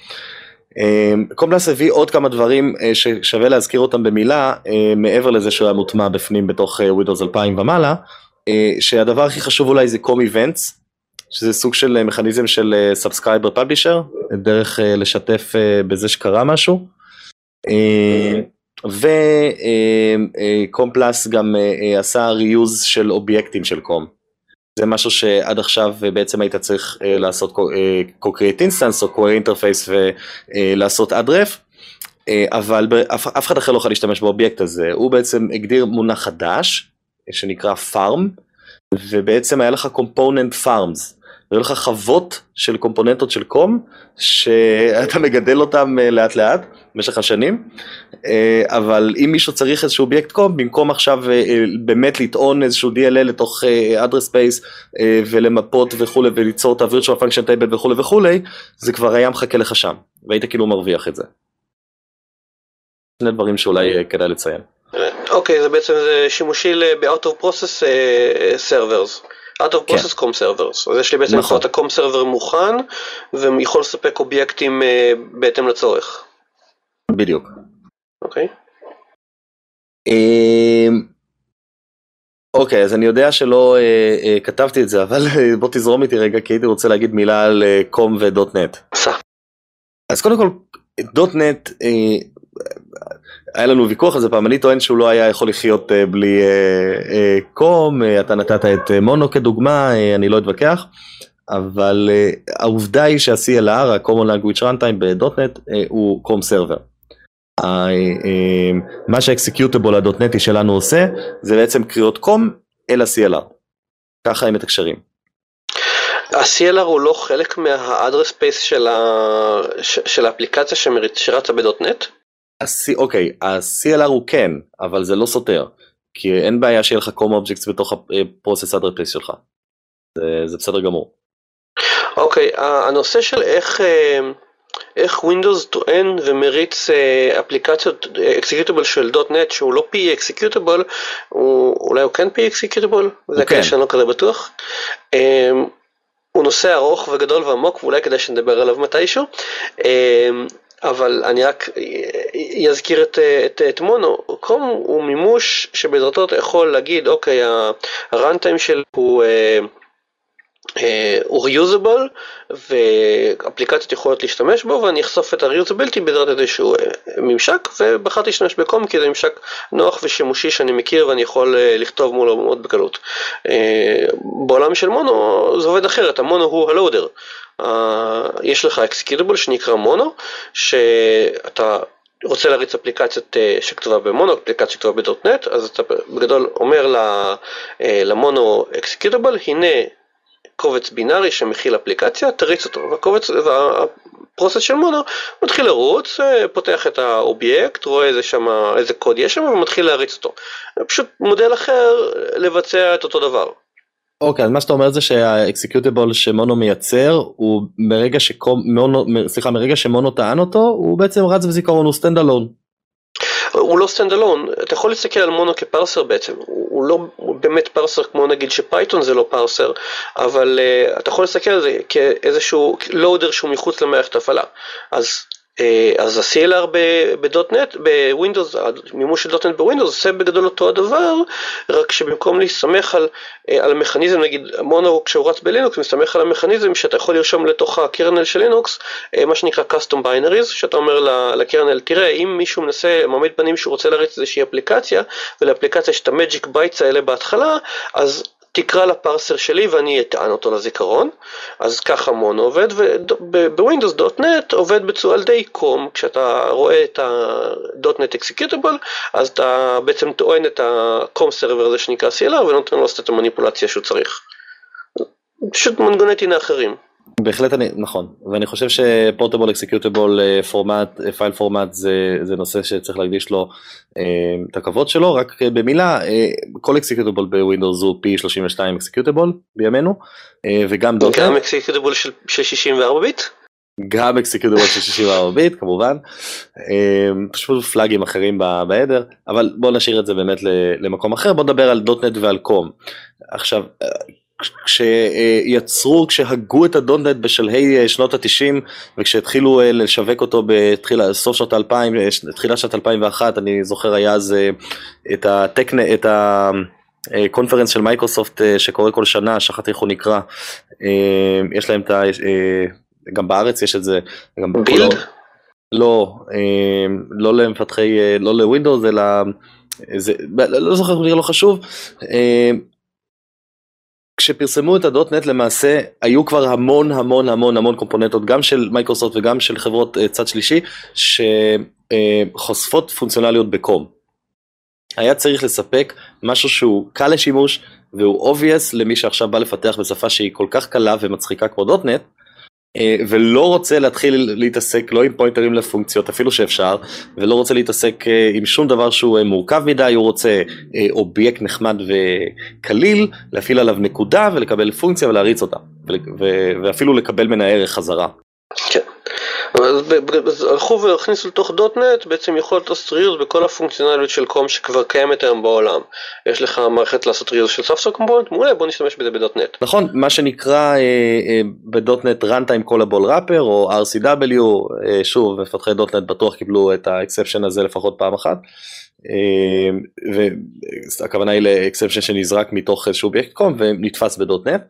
COM Plus הביא עוד כמה דברים ששווה להזכיר אותם במילה, מעבר לזה שהוא היה מוטמע בפנים בתוך Windows 2000 ומעלה, שהדבר הכי חשוב אולי זה COM events, שזה סוג של מכניזם של subscriber publisher, דרך לשתף בזה שקרה משהו. וקומפלס גם עשה ריוז של אובייקטים של קום. זה משהו שעד עכשיו בעצם היית צריך לעשות co-create או interface ולעשות adref, אבל אף אחד אחר לא יכול להשתמש באובייקט הזה, הוא בעצם הגדיר מונח חדש שנקרא farm, ובעצם היה לך component farms. היו לך חוות של קומפוננטות של קום, שאתה מגדל אותם לאט לאט במשך השנים, אבל אם מישהו צריך איזשהו אובייקט קום, במקום עכשיו באמת לטעון איזשהו DLL לתוך address space ולמפות וכולי וליצור את ה-virtual function table וכולי וכולי, זה כבר היה מחכה לך שם, והיית כאילו מרוויח את זה. שני דברים שאולי כדאי לציין. אוקיי, זה בעצם שימושי ב-out of process servers. Out of process com servers, אז יש לי בעצם נכון. את ה-com server מוכן ויכול לספק אובייקטים בהתאם לצורך. בדיוק. אוקיי. אוקיי, אז אני יודע שלא אה, אה, כתבתי את זה, אבל בוא תזרום איתי רגע, כי הייתי רוצה להגיד מילה על קום ודוט-נט. אז קודם כל, דוט-נט, אה, היה לנו ויכוח על זה פעם, אני טוען שהוא לא היה יכול לחיות בלי קום, אתה נתת את מונו כדוגמה, אני לא אתווכח, אבל העובדה היא שה-CLR, ה-Common Language Runtime ב-.NET, הוא COM server. מה שה-executable הדוטנטי שלנו עושה, זה בעצם קריאות COM אל ה-CLR. ככה הם מתקשרים. ה-CLR הוא לא חלק מה-address space של, ה... של האפליקציה שרצה ב-.NET? אוקיי, ה-CLR הוא כן, אבל זה לא סותר, כי אין בעיה שיהיה לך COM objects בתוך ה-process address space שלך, זה, זה בסדר גמור. אוקיי, הנושא של איך, איך Windows טוען ומריץ אפליקציות אקסקיוטיבל של .NET שהוא לא PE אקסקיוטיבל, אולי הוא כן PE אקסקיוטיבל? זה כאלה שאני לא כזה בטוח. הוא נושא ארוך וגדול ועמוק ואולי כדאי שנדבר עליו מתישהו. אבל אני רק אזכיר את, את, את מונו, קום הוא מימוש שבעזרתו אתה יכול להגיד אוקיי הראנטיים שלו הוא, אה, אה, הוא reusable ואפליקציות יכולות להשתמש בו ואני אחשוף את ה-reusability בעזרת איזשהו אה, ממשק ובחרתי להשתמש בקום כי זה ממשק נוח ושימושי שאני מכיר ואני יכול אה, לכתוב מולו מאוד בקלות. אה, בעולם של מונו זה עובד אחרת, המונו הוא הלואודר. יש לך אקסקיוטיבל שנקרא מונו, שאתה רוצה להריץ אפליקציית uh, שכתובה במונו, אפליקציה שכתובה בדוטנט, אז אתה בגדול אומר ל Mono executable, הנה קובץ בינארי שמכיל אפליקציה, תריץ אותו, והקובץ, וה process של מונו מתחיל לרוץ, פותח את האובייקט, רואה איזה, שמה, איזה קוד יש שם ומתחיל להריץ אותו. פשוט מודל אחר לבצע את אותו דבר. אוקיי, אז מה שאתה אומר זה שה executable ש Mono מייצר, הוא מרגע שמונו, סליחה, מרגע שמונו טען אותו, הוא בעצם רץ בזיכרון, הוא stand alone. הוא לא stand alone, אתה יכול להסתכל על Mono כ parser בעצם, הוא לא הוא באמת parser כמו נגיד שפייתון זה לא parser, אבל uh, אתה יכול להסתכל על זה כאיזשהו loader שהוא מחוץ למערכת הפעלה. אז אז ה-CLR ב .NET, בווינדוס, המימוש של .NET בווינדוס עושה בגדול אותו הדבר, רק שבמקום להסתמך על, על המכניזם, נגיד מונו כשהוא רץ בלינוקס, מסתמך על המכניזם שאתה יכול לרשום לתוך ה kernel של לינוקס, מה שנקרא custom binaries, שאתה אומר ל kernel, תראה, אם מישהו מנסה, מעמיד פנים שהוא רוצה להריץ איזושהי אפליקציה, ולאפליקציה יש את ה magic bytes האלה בהתחלה, אז תקרא ל parser שלי ואני אטען אותו לזיכרון, אז ככה מונו עובד, .NET עובד בצורה די דומה, כשאתה רואה את ה-dotnet executable, אז אתה בעצם טוען את ה- COM server הזה שנקרא CLR ונותן לו לעשות את המניפולציה שהוא צריך. פשוט מנגנוני טעינה אחרים. בהחלט אני, נכון, ואני חושב ש portable executable format, file format זה, זה נושא שצריך להקדיש לו אה, את הכבוד שלו, רק במילה, אה, כל executable בווינדוס הוא PE32 executable בימינו, אה, וגם .NET. גם executable של, של 64 ביט? גם executable של 64 ביט כמובן, פשוט פלאגים אחרים ב header, אבל בוא נשאיר את זה באמת למקום אחר, בוא נדבר על .NET ועל COM. עכשיו, כשיצרו, כשהגו את ה .NET בשלהי שנות התשעים וכשהתחילו לשווק אותו בתחילה, סוף שנות האלפיים, תחילת שנת 2001, אני זוכר היה אז את ה TechNet, את ה... conference של מייקרוסופט שקורה כל שנה, שכחתי איך הוא נקרא, יש להם את ה... גם בארץ יש את זה. Build? לא, לא למפתחי, לא לווינדוס, אלא, זה, לא זוכר, נראה לא חשוב. כשפרסמו את ה .NET למעשה היו כבר המון המון המון המון קומפוננטות גם של מייקרוסופט וגם של חברות צד שלישי שחושפות פונקציונליות ב COM. היה צריך לספק משהו שהוא קל לשימוש והוא obvious למי שעכשיו בא לפתח בשפה שהיא כל כך קלה ומצחיקה כמו .NET ולא רוצה להתחיל להתעסק לא עם פוינטרים לפונקציות אפילו שאפשר ולא רוצה להתעסק עם שום דבר שהוא מורכב מדי הוא רוצה אובייקט נחמד וקליל להפעיל עליו נקודה ולקבל פונקציה ולהריץ אותה ואפילו לקבל ממנה ערך חזרה. אז הלכו והכניסו לתוך .NET בעצם יכולת לעשות reuse בכל הפונקציונליות של COM שכבר קיימת היום בעולם. יש לך מערכת לעשות reuse של software component, מעולה בוא נשתמש בזה ב .NET. נכון, מה שנקרא ב .NET runtime callable wrapper או RCW, שוב מפתחי .NET בטוח קיבלו את ה exception הזה לפחות פעם אחת. והכוונה היא ל exception שנזרק מתוך איזשהו אובייקט COM ונתפס ב .NET.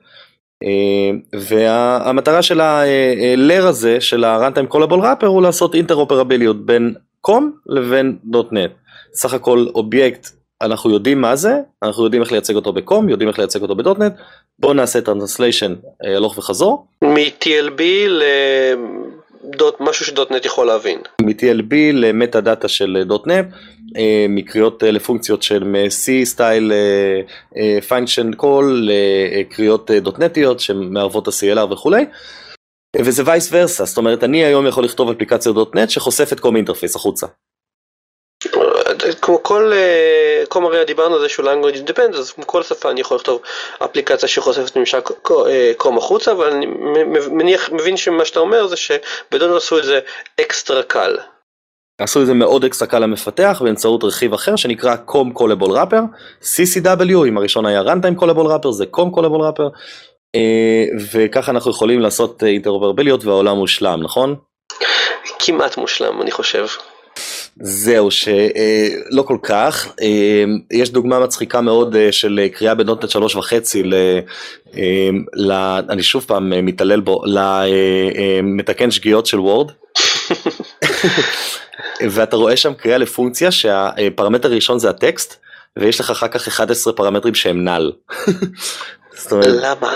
והמטרה של ה-layer הזה של ה-runtime callable wrapper הוא לעשות אינטרופרביליות בין COM לבין .NET. סך הכל אובייקט אנחנו יודעים מה זה, אנחנו יודעים איך לייצג אותו ב COM, יודעים איך לייצג אותו ב .NET, בואו נעשה translation הלוך וחזור. מ-TLB למשהו ש .NET יכול להבין. מ-TLB ל metadata של .NET. מקריאות לפונקציות של C style function call לקריאות דוטנטיות שמערבות ה-CLR וכולי וזה vice versa, זאת אומרת אני היום יכול לכתוב אפליקציה .NET שחושפת COM interface החוצה. כמו כל, כמו הרי דיברנו על זה שהוא language independent, אז כמו כל שפה אני יכול לכתוב אפליקציה שחושפת ממשק קום החוצה, אבל אני מניח, מבין שמה שאתה אומר זה שבדוטנט עשו את זה אקסטרה קל. עשו את זה מאוד אקסטרה קל למפתח באמצעות רכיב אחר שנקרא com callable wrapper, CCW, אם הראשון היה runtime callable wrapper זה com callable wrapper, וככה אנחנו יכולים לעשות אינטרופרביליות והעולם מושלם, נכון? כמעט מושלם אני חושב. זהו שלא כל כך, יש דוגמה מצחיקה מאוד של קריאה בנוטנט שלוש וחצי, אני שוב פעם מתעלל בו, למתקן שגיאות של וורד. *laughs* ואתה רואה שם קריאה לפונקציה שהפרמטר הראשון זה הטקסט ויש לך אחר כך 11 פרמטרים שהם נל. *laughs* למה?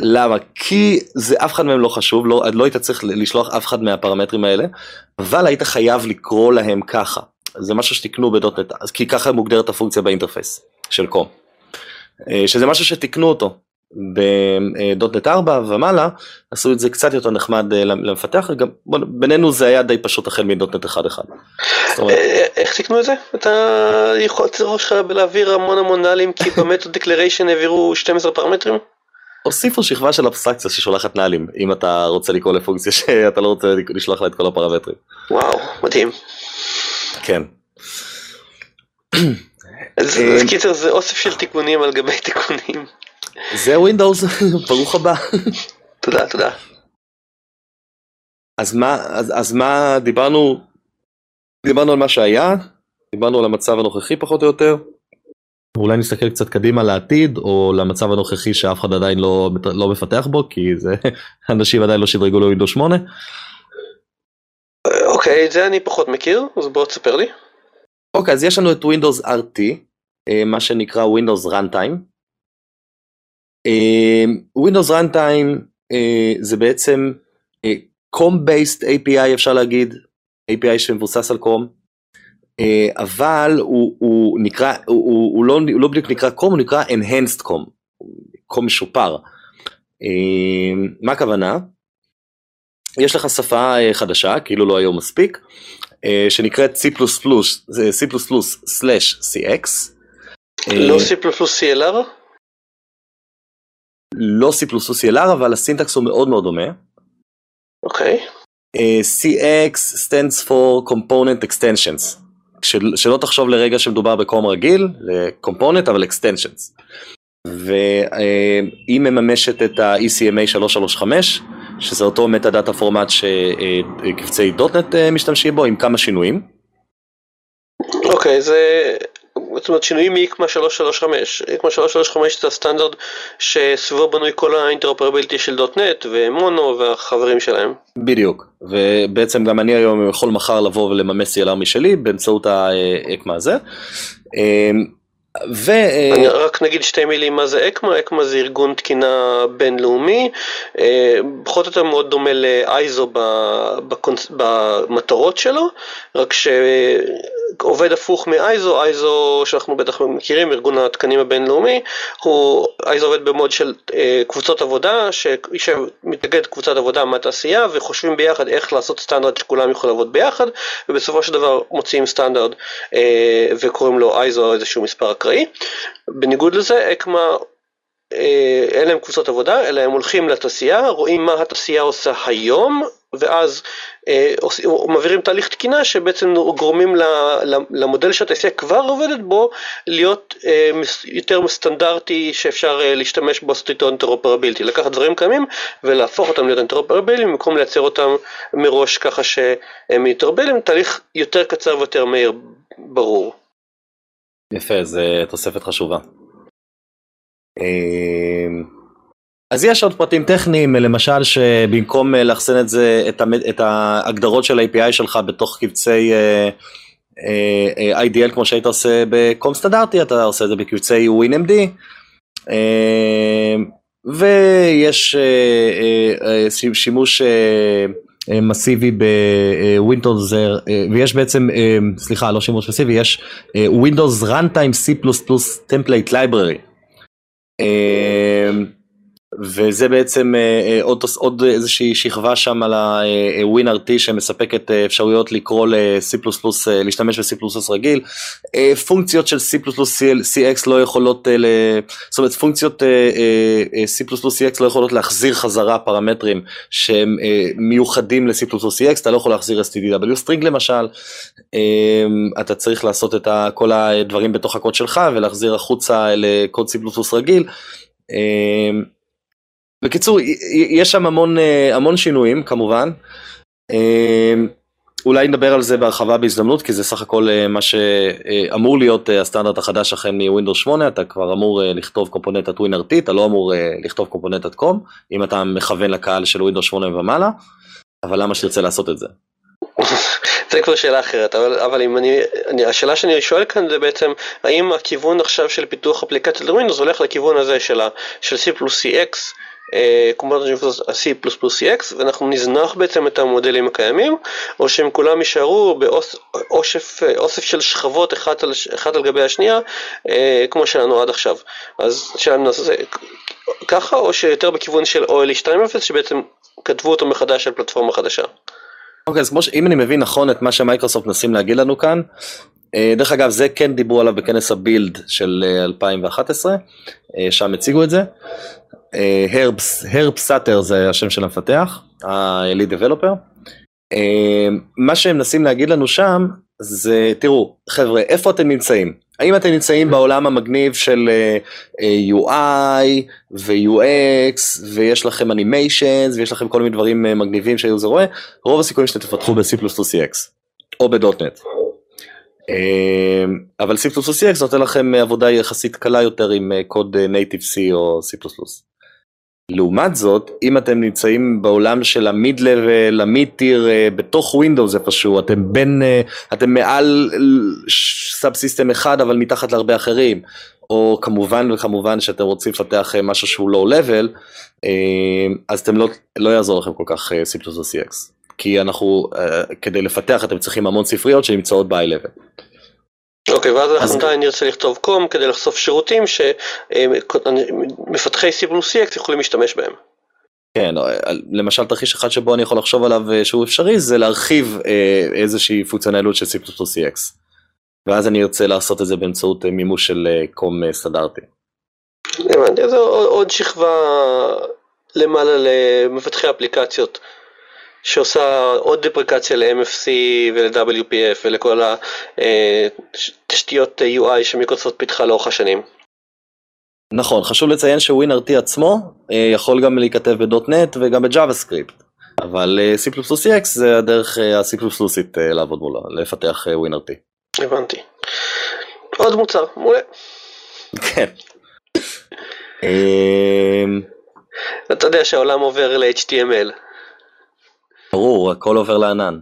למה? כי זה אף אחד מהם לא חשוב, לא, לא היית צריך לשלוח אף אחד מהפרמטרים האלה, אבל היית חייב לקרוא להם ככה. זה משהו שתקנו ב .NET, כי ככה מוגדרת הפונקציה ב interface של COM. שזה משהו שתקנו אותו. ב .NET 4 ומעלה עשו את זה קצת יותר נחמד למפתח, גם בינינו זה היה די פשוט החל מ .NET 1.1. איך תקנו את זה? אתה יכול לראש לך להעביר המון המון נאלים כי *laughs* ב method declaration העבירו 12 פרמטרים? הוסיפו שכבה של אבסטרקציה ששולחת נהלים אם אתה רוצה לקרוא לפונקציה שאתה לא רוצה לשלוח לה את כל הפרמטרים. וואו מדהים. כן. אז קיצר זה אוסף של תיקונים על גבי תיקונים. זה ווינדוס, *laughs* ברוך הבא. תודה, תודה. אז מה, אז, אז מה, דיברנו, דיברנו על מה שהיה, דיברנו על המצב הנוכחי פחות או יותר. אולי נסתכל קצת קדימה לעתיד, או למצב הנוכחי שאף אחד עדיין לא, לא מפתח בו, כי זה, *laughs* אנשים עדיין לא שדרגו לווינדוס 8. אוקיי, את זה אני פחות מכיר, אז בוא תספר לי. אוקיי, אז יש לנו את Windows RT, מה שנקרא Windows Runtime. Windows Runtime זה בעצם com-based API אפשר להגיד, API שמבוסס על com, אבל הוא, הוא נקרא, הוא, הוא, לא, הוא לא בדיוק נקרא com, הוא נקרא enhanced com, com משופר. מה הכוונה? יש לך שפה חדשה, כאילו לא היום מספיק, שנקראת C++, C++/CX. לא C++CLR? לא C++CLR, אבל הסינטקס הוא מאוד מאוד דומה. אוקיי. CX stands for Component Extensions. של, שלא תחשוב לרגע שמדובר ב COM רגיל, ל-Component אבל Extensions. והיא מממשת את ה-ECMA 335, שזה אותו metadata format שקבצי .NET משתמשים בו עם כמה שינויים. אוקיי, okay, זה זאת אומרת שינויים מ ECMA 335, ECMA 335 זה הסטנדרט שסביבו בנוי כל ה interoperability של דוטנט ומונו והחברים שלהם. בדיוק, ובעצם גם אני היום יכול מחר לבוא ולממש CLR משלי באמצעות האקמה הזה. ו... אני רק נגיד שתי מילים מה זה אקמה, אקמה זה ארגון תקינה בינלאומי, פחות או יותר מאוד דומה לאייזו במטרות שלו, רק שעובד הפוך מאייזו, אייזו שאנחנו בטח מכירים, ארגון התקנים הבינלאומי, הוא, אייזו עובד במוד של קבוצות עבודה, שמתנגד קבוצת עבודה מהתעשייה וחושבים ביחד איך לעשות סטנדרט שכולם יכולים לעבוד ביחד, ובסופו של דבר מוציאים סטנדרט וקוראים לו אייזו איזשהו מספר אקראי. בניגוד לזה, אקמה אה, אין להם קבוצות עבודה, אלא הם הולכים לתעשייה, רואים מה התעשייה עושה היום, ואז אה, מעבירים תהליך תקינה שבעצם גורמים למודל שהתעשייה כבר עובדת בו להיות אה, יותר סטנדרטי שאפשר להשתמש בו לעשות איתו אינטרופרבילטי, לקחת דברים קיימים ולהפוך אותם להיות אינטרופרביליים במקום לייצר אותם מראש ככה שהם אינטרופרביליים, תהליך יותר קצר ויותר מהיר, ברור. יפה, זו תוספת חשובה. אז יש עוד פרטים טכניים, למשל שבמקום אה, לאחסן את זה, את ההגדרות של ה-API שלך בתוך קבצי אה, אה, IDL כמו שהיית עושה בקום סטנדרטי, אתה עושה את זה בקבצי WinMD, אמ, ויש שימוש מסיבי בווינדוס, ויש בעצם, סליחה, לא שימוש מסיבי, יש Windows Runtime C++ Template Library. וזה בעצם אה, אה, עוד, עוד איזושהי שכבה שם על ה-WinRT שמספקת אה, אפשרויות לקרוא ל-C++, להשתמש ב-C++ רגיל. פונקציות של C++ CX לא יכולות, זאת אומרת פונקציות C++ CX לא יכולות להחזיר חזרה פרמטרים שהם מיוחדים ל-C++ CX, אתה לא יכול להחזיר STDW string למשל, אתה צריך לעשות את כל הדברים בתוך הקוד שלך ולהחזיר החוצה לקוד C++ רגיל. בקיצור, יש שם המון, אה, המון שינויים כמובן. אה, אולי נדבר על זה בהרחבה בהזדמנות, כי זה סך הכל אה, מה שאמור להיות הסטנדרט החדש החל מווינדוס 8, אתה כבר אמור לכתוב קומפוננטת WinRT, אתה לא אמור לכתוב קומפוננטת COM, אם אתה מכוון לקהל של ווינדוס 8 ומעלה, אבל למה שתרצה לעשות את זה? *laughs* זה כבר שאלה אחרת, אבל, אבל אם אני, אני, השאלה שאני שואל כאן זה בעצם, האם הכיוון עכשיו של פיתוח אפליקציות לווינדוס הולך לכיוון הזה של, ה, של C plus CX, קומפוננט C++CX ואנחנו נזנח בעצם את המודלים הקיימים או שהם כולם יישארו באוסף אוסף של שכבות אחת על, אחת על גבי השנייה אה, כמו שלנו עד עכשיו אז שלנו זה ככה או שיותר בכיוון של OLE 2.0 שבעצם כתבו אותו מחדש על פלטפורמה חדשה. אוקיי okay, אז כמו שאם אני מבין נכון את מה שמייקרוסופט מנסים להגיד לנו כאן אה, דרך אגב זה כן דיברו עליו בכנס הבילד של 2011 אה, שם הציגו את זה Herb Sutter זה השם של המפתח, ה-lead developer. אה, מה שהם מנסים להגיד לנו שם זה תראו חבר'ה איפה אתם נמצאים האם אתם נמצאים בעולם המגניב של uh, UI ו-UX ויש לכם animations ויש לכם כל מיני דברים מגניבים שה user רואה רוב הסיכויים שאתם תפתחו ב-C++CX או ב-.NET. אבל C++CX נותן לכם עבודה יחסית קלה יותר עם קוד native C או C++. לעומת זאת, אם אתם נמצאים בעולם של ה mid level, ה mid tier, בתוך Windows איפשהו, אתם בין, אה, אתם מעל subsystem אחד אבל מתחת להרבה אחרים, או כמובן וכמובן שאתם רוצים לפתח אה, משהו שהוא low level, אה, אז אתם לא, לא יעזור לכם כל כך C++ CX, כי אנחנו, כדי לפתח אתם צריכים המון ספריות שנמצאות ב-i level. אוקיי, ואז אנחנו עדיין נרצה לכתוב קום כדי לחשוף שירותים שמפתחי CX יכולים להשתמש בהם. כן, למשל תרחיש אחד שבו אני יכול לחשוב עליו אה, שהוא אפשרי זה להרחיב אה, איזושהי פונקציונליות של CX ואז אני ארצה לעשות את זה באמצעות אה, מימוש של קום סטנדרטי. הבנתי, אז עוד שכבה למעלה למפתחי אפליקציות שעושה עוד דפריקציה ל-MFC ול-WPF ולכל התשתיות UI שמיקרוסופט פיתחה לאורך השנים. נכון, חשוב לציין שווינרטי עצמו אה, יכול גם להיכתב בדוט-נט וגם בג'אווה סקריפט, אבל אה, C++X זה הדרך ה-C++ית לעבוד מולו, לפתח ווינרטי. הבנתי. עוד מוצר, מעולה. כן. *laughs* אמ, אתה יודע שהעולם עובר ל-HTML. ברור, הכל עובר לענן.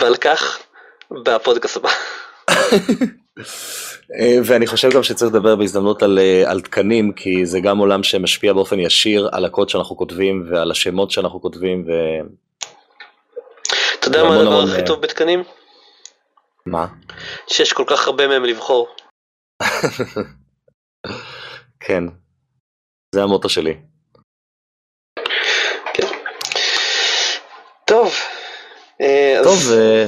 ועל כך, בפודקאסט הבא. *laughs* אה, ואני חושב גם שצריך לדבר בהזדמנות על, אה, על תקנים, כי זה גם עולם שמשפיע באופן ישיר על הקוד שאנחנו כותבים ועל השמות שאנחנו כותבים. ו... אתה יודע מה הדבר הכי טוב בתקנים? מה? שיש כל כך הרבה מהם לבחור. *laughs* כן, זה המוטו שלי. כן. טוב. אה, טוב, אז... אה,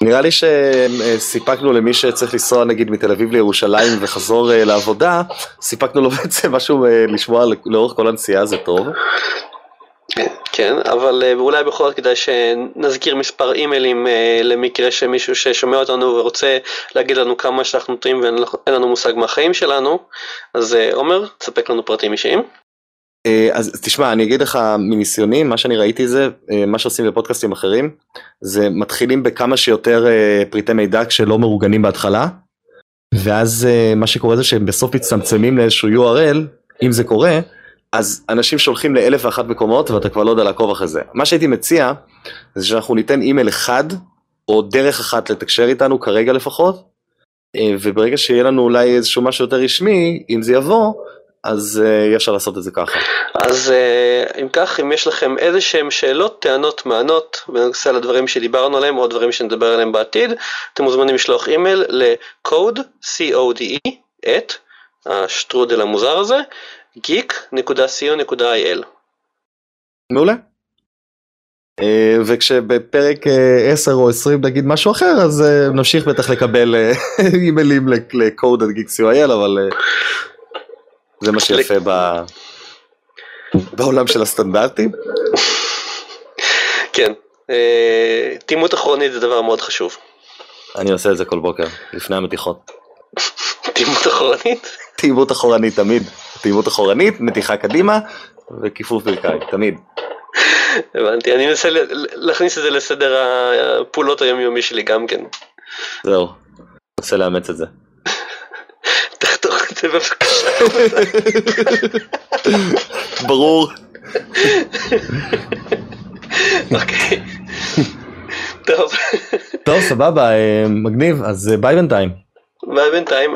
נראה לי שסיפקנו למי שצריך לנסוע נגיד מתל אביב לירושלים וחזור אה, לעבודה, סיפקנו לו *laughs* בעצם משהו לשמוע לאורך כל הנסיעה, זה טוב. כן, אבל אה, אולי בכל זאת כדאי שנזכיר מספר אימיילים אה, למקרה שמישהו ששומע אותנו ורוצה להגיד לנו כמה שאנחנו טועים ואין לנו מושג מהחיים שלנו, אז אה, עומר, תספק לנו פרטים אישיים. אז תשמע, אני אגיד לך מניסיוני, מה שאני ראיתי זה, מה שעושים בפודקאסטים אחרים, זה מתחילים בכמה שיותר פריטי מידע כשלא מאורגנים בהתחלה, ואז מה שקורה זה שהם בסוף מצטמצמים לאיזשהו URL, אם זה קורה, אז אנשים שולחים לאלף ואחת מקומות ואתה כבר לא יודע לעקוב אחרי זה. מה שהייתי מציע, זה שאנחנו ניתן אימייל אחד, או דרך אחת לתקשר איתנו, כרגע לפחות, אה, וברגע שיהיה לנו אולי איזשהו משהו יותר רשמי, אם זה יבוא, אז uh, אפשר לעשות את זה ככה. אז uh, אם כך, אם יש לכם איזה שהם שאלות, טענות, מענות, בנושא על הדברים שדיברנו עליהם, או הדברים שנדבר עליהם בעתיד, אתם מוזמנים לשלוח אימייל ל-code, c-o-d-e, את, השטרודל המוזר הזה, geek.co.il מעולה. אה, וכשבפרק 10 אה, או 20 נגיד משהו אחר אז אה, נמשיך בטח לקבל *laughs* אימיילים לקוד על geek.co.il אבל זה מה שיפה בעולם של הסטנדרטים. כן, תימות אחרונית זה דבר מאוד חשוב. אני עושה את זה כל בוקר, לפני המתיחות. *laughs* תימות אחרונית? תימות אחורנית תמיד. פעימות אחורנית, מתיחה קדימה וכיפוף ברכיים, תמיד. הבנתי, אני מנסה להכניס את זה לסדר הפעולות היומיומי שלי גם כן. זהו, רוצה לאמץ את זה. בבקשה. ברור. אוקיי. טוב. טוב, סבבה, אה, מגניב, אז אה, ביי בינתיים. ביי בינתיים.